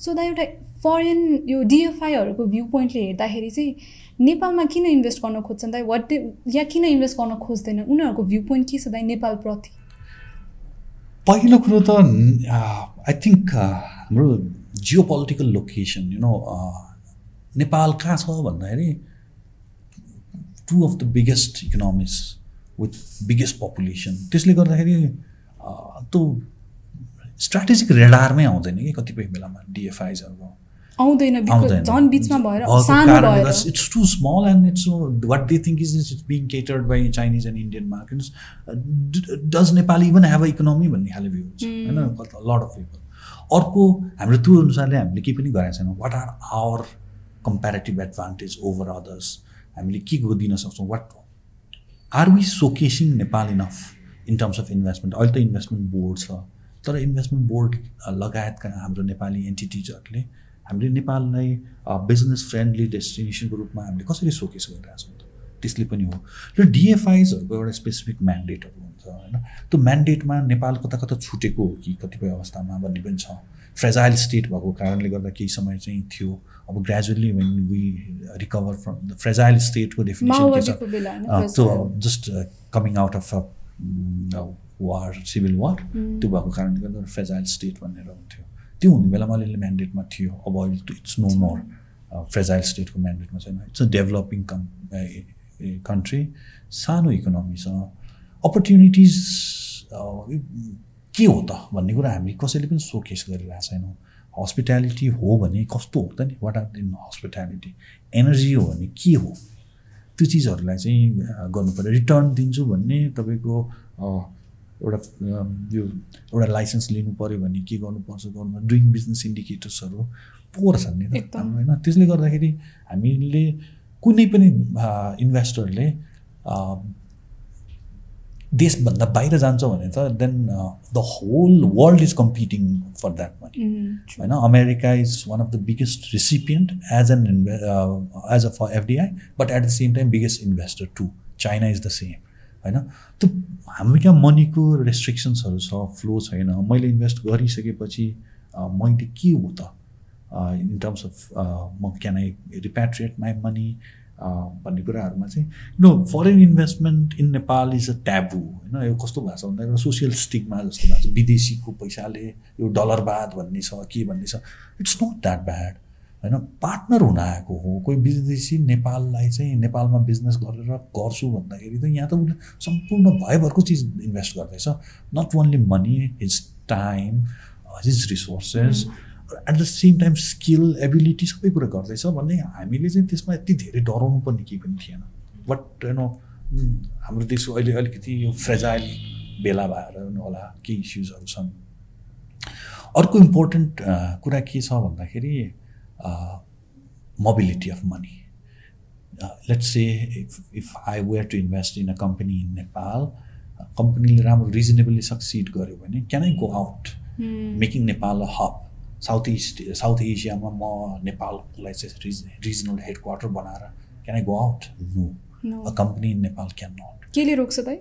सो दा एउटा फरेन यो डिएफआईहरूको भ्यू पोइन्टले हेर्दाखेरि चाहिँ नेपालमा किन इन्भेस्ट गर्न खोज्छन् दाइ? वाट या किन इन्भेस्ट गर्न खोज्दैन? उनीहरूको भ्यू पोइन्ट के छ दाइ नेपालप्रति पहिलो कुरो त आई थिङ्क हाम्रो geopolitical location you know Nepal कहाँ छ भन्दाखेरि two of the biggest economics with biggest population त्यसले गर्दाखेरि त्यो स्ट्राटेजिक रेडारमै आउँदैन कि कतिपय बेलामा डिएफआइजहरूको आउँदैन झन् बिचमा भएर सानो भएर। It's too small and it's what they think is it's being catered by Chinese and Indian markets does Nepal even have a economy भन्ने खाले भ्यू हुन्छ। होइन? लट अफ पिपल अर्को हाम्रो त्यो अनुसारले हामीले केही पनि गरेका छैनौँ। What are our comparative advantage over others हामीले के दिन सक्छौँ? What are we showcasing Nepal enough in terms of investment अहिले त इन्भेस्टमेन्ट बोर्ड छ। तर इन्भेस्टमेन्ट बोर्ड लगायतका हाम्रो नेपाली एन्टिटिजहरूले हामीले नेपाललाई बिजनेस फ्रेन्डली डेस्टिनेसनको रूपमा हामीले कसरी सोकेस गरिरहेको छौँ त? त्यसले पनि हो। र डिएफआइजहरूको एउटा स्पेसिफिक म्यान्डेटहरू हुन्छ होइन? त्यो म्यान्डेटमा नेपाल कता कता छुटेको हो कि कतिपय अवस्थामा भन्ने पनि छ। फ्रेजाइल स्टेट भएको कारणले गर्दा केही समय चाहिँ थियो। अब gradually when we recover from the fragile स्टेटको डेफिनेसन के छ त्यो. Just coming out of war civil war त्यो भएको कारणले गर्दा फ्रेजाइल स्टेट भनेर हुन्थ्यो। त्यो हुने बेलामा अलिअलि म्यान्डेटमा थियो। अब अहिले इट्स नो मोर फ्रेजाइल स्टेटको म्यान्डेटमा छैन। It's a developing com country सानो इकोनोमी छ। अपर्च्युनिटिज के हो त भन्ने कुरा हामी कसैले पनि सोकेस गरिरहेको छैनौँ। हस्पिटालिटी हो भने कस्तो हो त नि? What are in hospitality energy हो भने के हो? त्यो चिजहरूलाई चाहिँ गर्नु पऱ्यो रिटर्न दिन्छु भन्ने तपाईँको एउटा यो एउटा लाइसेन्स लिनु पऱ्यो भने के गर्नुपर्छ गर्नु डुइङ बिजनेस इन्डिकेटर्सहरू पोर छन् नि त। हाम्रो होइन त्यसले गर्दाखेरि हामीले कुनै पनि इन्भेस्टरले देशभन्दा बाहिर जान्छ भने त then the whole world is competing for that money. होइन America is one of the biggest recipient as an inve as a for FDI but at the same time biggest investor to China is the same होइन? त्यो हाम्रो कहाँ मनीको रेस्ट्रिक्सन्सहरू छ flow छैन। मैले invest गरिसकेपछि मैले के हो त? इन टर्म्स अफ म can I repatriate my money भन्ने कुराहरूमा चाहिँ no foreign investment in Nepal is a taboo होइन? यो कस्तो छ भन्दा एउटा सोसियल स्टिकमा जस्तो भएको छ। विदेशीको पैसाले यो डलरवाद भन्ने छ के भन्ने छ। इट्स नट द्याट ब्याड होइन पार्टनर हुन आएको हो कोही विदेशी नेपाललाई चाहिँ नेपालमा बिजनेस गरेर गर्छु भन्दाखेरि त यहाँ त उसले सम्पूर्ण भयभरको चिज इन्भेस्ट गर्दैछ। Not only money his time his resources at the same time skill ability सबै कुरा गर्दैछ भन्ने हामीले चाहिँ त्यसमा यति धेरै डराउनु पर्ने केही पनि थिएन। बट यु नो हाम्रो देशको अहिले अलिकति यो फ्रेजाइल बेला भएर होला केही इस्युजहरू छन्। अर्को इम्पोर्टेन्ट कुरा के छ भन्दाखेरि mobility of money let's say if if I were to invest in a company in Nepal कम्पनीले राम्रो रिजनेबली सक्सिड गर्यो भने can I go out making Nepal a hub south east south एसियामा म नेपाललाई चाहिँ रिज रिजनल हेड क्वार्टर बनाएर can I go out no no. A company in Nepal can not केले रोक्छ दाइ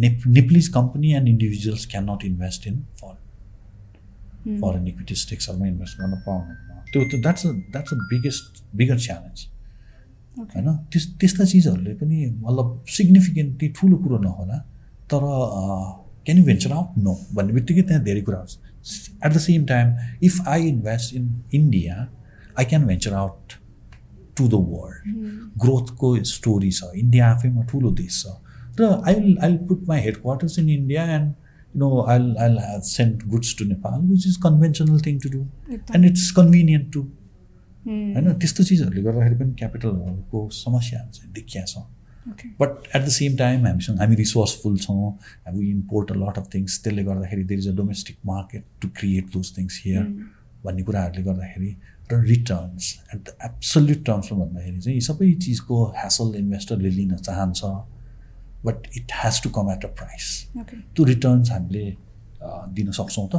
Nep Nepalese company and individuals can not invest in foreign. Foreign equity स्टेक्सहरूमा invest गर्न पाउनुहुन्न त्यो त that's that's a biggest bigger challenge. होइन? त्यस त्यस्ता चिजहरूले पनि मतलब सिग्निफिकेन्टली ठुलो कुरो नहोला तर can you venture out no भन्ने बित्तिकै त्यहाँ धेरै कुराहरू छ at the same time if I invest in India I can venture out to the world. ग्रोथको story छ। इन्डिया आफैमा ठुलो देश छ। र I will I will put my headquarters in India and you know I I send goods to Nepal which is conventional thing to do. And it's convenient too. होइन त्यस्तो चिजहरूले गर्दाखेरि पनि क्यापिटलहरूको समस्याहरू चाहिँ देखिया छ. But at the same time हामीसँग हामी रिसोर्सफुल छौँ हामी import a lot of things त्यसले गर्दाखेरि there is a domestic market to create those things here. भन्ने कुराहरूले गर्दाखेरि र रिटर्न्स एट द एब्सोल्युट टर्म्समा भन्दाखेरि चाहिँ यी सबै चिजको ह्यासल इन्भेस्टरले लिन चाहन्छ but it has to come at a price. त्यो रिटर्न्स हामीले दिन सक्छौँ त।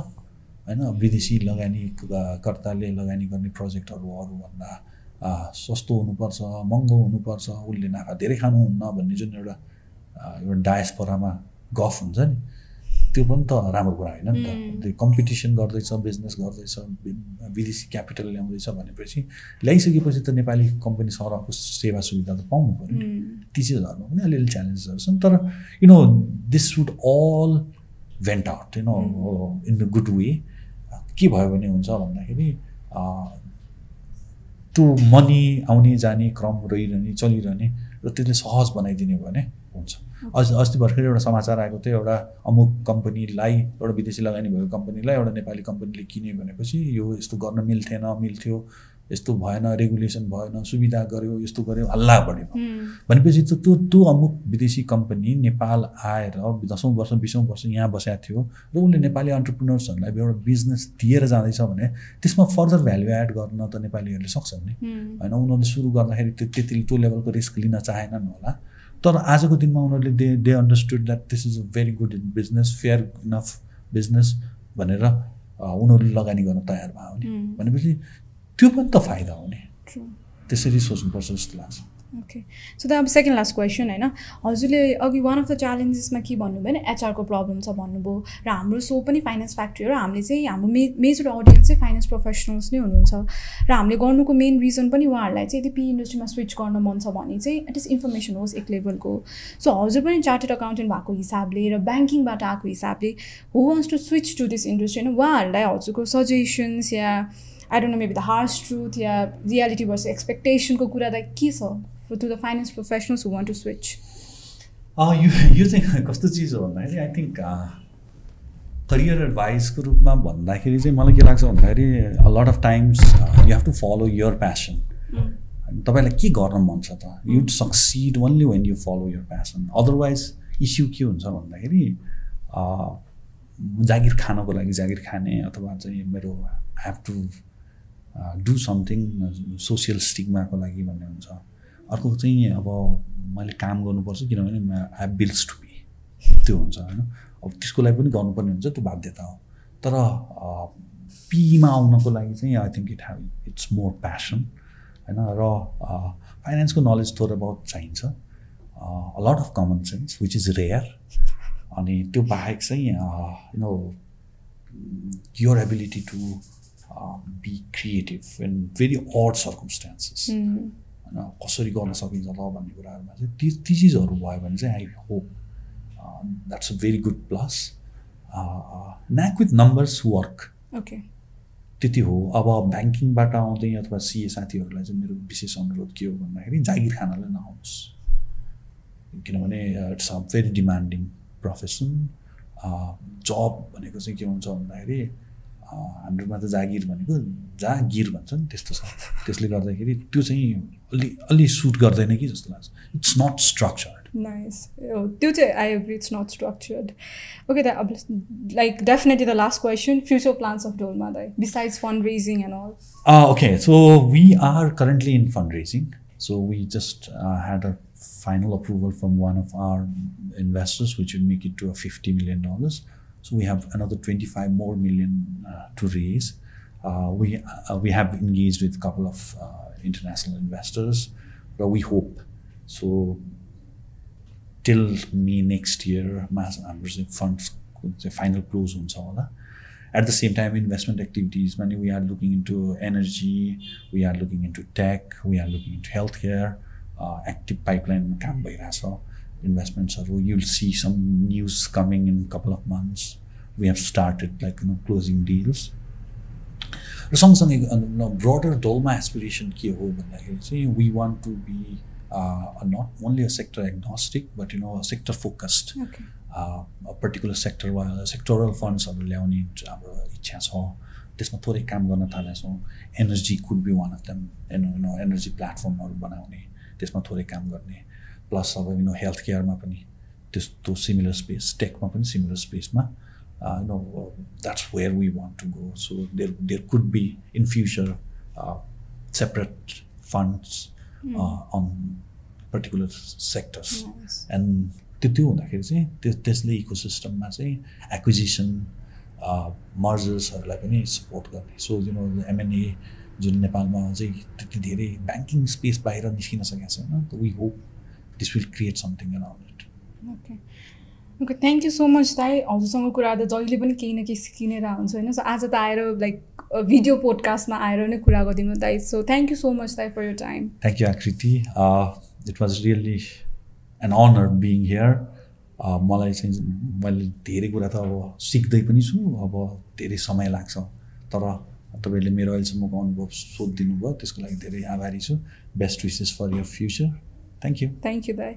होइन? विदेशी लगानी कर्ताले लगानी गर्ने प्रोजेक्टहरू अरूभन्दा अँ, सस्तो हुनुपर्छ महँगो हुनुपर्छ उसले नाफा धेरै खानुहुन्न भन्ने जुन एउटा अँ, एउटा डायस्पोरामा गफ हुन्छ नि। त्यो पनि त राम्रो कुरा होइन नि त। त्यो कम्पिटिसन गर्दैछ बिजनेस गर्दैछ विदेशी क्यापिटल ल्याउँदैछ भनेपछि ल्याइसकेपछि त नेपाली कम्पनी सरहको सेवा सुविधा त पाउनु पऱ्यो नि। ती चिजहरूमा पनि अलिअलि च्यालेन्जेसहरू छन् तर you know this should all vent out you know in the good way के भयो भने हुन्छ भन्दाखेरि त्यो मनी आउने जाने क्रम रहिरहने चलिरहने र त्यसले सहज बनाइदिने भने हुन्छ। अझ अस्ति भर्खर एउटा समाचार आएको थियो एउटा अमुक कम्पनीलाई एउटा विदेशी लगानी भएको कम्पनीलाई एउटा नेपाली कम्पनीले किन्यो भनेपछि यो यस्तो गर्न मिल्थेन मिल्थ्यो यस्तो भएन रेगुलेसन भएन सुविधा गर्यो यस्तो गर्यो हल्ला बढ्यो। भनेपछि त त्यो त्यो अमुक विदेशी कम्पनी नेपाल आएर दसौँ वर्ष बिसौँ वर्ष यहाँ बसेको थियो र उसले नेपाली अन्टरप्रिनर्सहरूलाई एउटा बिजनेस दिएर जाँदैछ भने त्यसमा फर्दर भ्याल्यु एड गर्न त नेपालीहरूले सक्छन् नि। होइन उनीहरूले सुरु गर्दाखेरि त्यो त्यति त्यो लेभलको रिस्क लिन चाहेनन् होला। तर आजको दिनमा उनीहरूले they they understood that this is a very good business fair enough business भनेर उनीहरूले लगानी गर्न तयार भयो भने भनेपछि त्यो पनि त फाइदा हो नि True. त्यसरी सोच्नुपर्छ जस्तो लाग्छ। ओके सो त अब सेकेन्ड लास्ट क्वेसन होइन हजुरले अघि वान अफ द च्यालेन्जेसमा के भन्नुभयो भने एचआरको प्रब्लम छ भन्नुभयो र हाम्रो सो पनि फाइनेन्स फ्याक्ट्री हो र हामीले चाहिँ हाम्रो मे मेजर अडियन्स चाहिँ फाइनेन्स प्रोफेसनल्स नै हुनुहुन्छ र हामीले गर्नुको मेन रिजन पनि उहाँहरूलाई चाहिँ यदि पी इन्डस्ट्रीमा स्विच गर्न मन छ भने चाहिँ एटलिस्ट इन्फर्मेसन होस् एक लेभलको सो हजुर पनि चार्टेड अकाउन्टेन्ट भएको हिसाबले र ब्याङ्किङबाट आएको हिसाबले who wants to switch to this industry होइन उहाँहरूलाई हजुरको suggestions yeah I don't know maybe the harsh truth yeah reality versus एक्सपेक्टेसनको कुरा त के छ? To the finance professionals who want to switch अँ, यो यो चाहिँ कस्तो चिज हो भन्दाखेरि आई थिङ्क करियर एडभाइसको रूपमा भन्दाखेरि चाहिँ मलाई के लाग्छ भन्दाखेरि lot of times you have to follow your passion तपाईँलाई के गर्न मन छ त? You'd succeed only when you follow your passion otherwise issue के हुन्छ भन्दाखेरि अँ, जागिर खानको लागि जागिर खाने अथवा चाहिँ मेरो have to do something social स्टिगमाको लागि भन्ने हुन्छ। अर्को चाहिँ अब मैले काम गर्नुपर्छ किनभने आई बिल्स टु बी त्यो हुन्छ होइन? अब त्यसको लागि पनि गर्नुपर्ने हुन्छ त्यो बाध्यता हो। तर पीमा आउनको लागि चाहिँ I think it have it's more passion होइन? र फाइनेन्सको नलेज थोरै बहुत चाहिन्छ। Lot of common sense which is rare अनि त्यो बाहेक चाहिँ you know ability to uh, be creative in very odd circumstances होइन कसरी गर्न सकिन्छ ल भन्ने कुराहरूमा चाहिँ ती ती चिजहरू भयो भने चाहिँ I hope that's a very good plus knack with numbers work okay त्यति हो। अब ब्याङ्किङबाट आउँदै अथवा सिए साथीहरूलाई चाहिँ मेरो विशेष अनुरोध के हो भन्दाखेरि जागिर खानलाई नआउनुहोस् किनभने it's a very demanding profession जब भनेको चाहिँ के हुन्छ भन्दाखेरि अँ, हाम्रोमा त जागिर भनेको जागिर भन्छ नि त्यस्तो छ। त्यसले गर्दाखेरि त्यो चाहिँ अलि अलि सुट गर्दैन कि जस्तो लाग्छ इट्स नट स्ट्रक्चर्ड नाइस त्यो चाहिँ I agree it's not structured okay the अब like definitely the last question future plans of Dolma दाइ besides fund raising and all Uh, okay, so we are currently in fundraising. So we just uh, had a final approval from one of our investors, which would make it to a $50 million. So we have another 25 more million uh, to raise. Uh, we, uh, we have engaged with a couple of uh, international investors, but we hope. So till May next year, mass हाम्रो चाहिँ funds चाहिँ final close हुन्छ होला at the same time investment activities many we are looking into energy we are looking into tech we are looking into healthcare uh, active pipeline काम भइरहेछ इन्भेस्टमेन्ट्सहरू you'll see some news coming in couple of months we have started like you know closing deals र सँगसँगै broader Dolma aspiration के हो भन्दाखेरि चाहिँ we want to be not only a sector agnostic but you know sector focused particular sector वा sectoral फन्ड्सहरू ल्याउने हाम्रो इच्छा छ। त्यसमा थोरै काम गर्न थालेका छौँ energy could be one of them no energy प्लेटफर्महरू बनाउने त्यसमा थोरै काम गर्ने। प्लस अब यु नो हेल्थ केयरमा पनि त्यस्तो सिमिलर स्पेस टेकमा पनि similar स्पेसमा you know that's where we want to go so there there could be in future separate funds on particular sectors Nice. And त्यो त्यो हुँदाखेरि चाहिँ त्यो त्यसले इको सिस्टममा चाहिँ एक्विजिसन मर्जर्सहरूलाई पनि सपोर्ट गर्ने सो यु नो एमएनए जुन नेपालमा अझै त्यति धेरै ब्याङ्किङ स्पेस बाहिर निस्किन सकेको छैन we hope this will create something around it okay thank you so much दाई हजुरसँग कुरा गर्दा जहिले पनि केही न केही सिकिनेर हुन्छ होइन? सो आज त आएर लाइक भिडियो पोडकास्टमा आएर नै कुरा गरिदिनु दाई so thank you so much दाई for your time thank you Aakriti it was really an honour being here मलाई चाहिँ मैले धेरै कुरा त अब सिक्दै पनि छु अब धेरै समय लाग्छ। तर तपाईँहरूले मेरो अहिलेसम्मको अनुभव सोधिदिनु भयो त्यसको लागि धेरै आभारी छु। Best wishes for your future thank you thank you दाई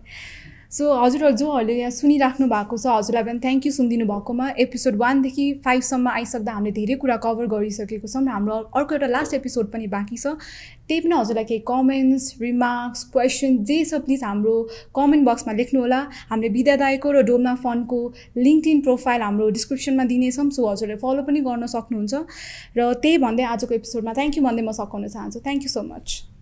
सो हजुरहरू जोहरूले यहाँ सुनिराख्नु भएको छ हजुरलाई पनि थ्याङ्क यू सुनिदिनु भएकोमा एपिसोड वानदेखि फाइभसम्म आइसक्दा हामीले धेरै कुरा कभर गरिसकेको छौँ हाम्रो अर्को एउटा लास्ट एपिसोड पनि बाँकी छ। त्यही पनि हजुरलाई केही कमेन्ट्स रिमार्क्स क्वेसन जे छ प्लिज हाम्रो कमेन्ट बक्समा लेख्नुहोला। हामीले विद्यादायको र डोमना फन्डको लिङ्क इन प्रोफाइल हाम्रो डिस्क्रिप्सनमा दिनेछौँ सो हजुरले फलो पनि गर्न सक्नुहुन्छ। र त्यही भन्दै आजको एपिसोडमा थ्याङ्क यू भन्दै म सघाउन चाहन्छु। Thank you so much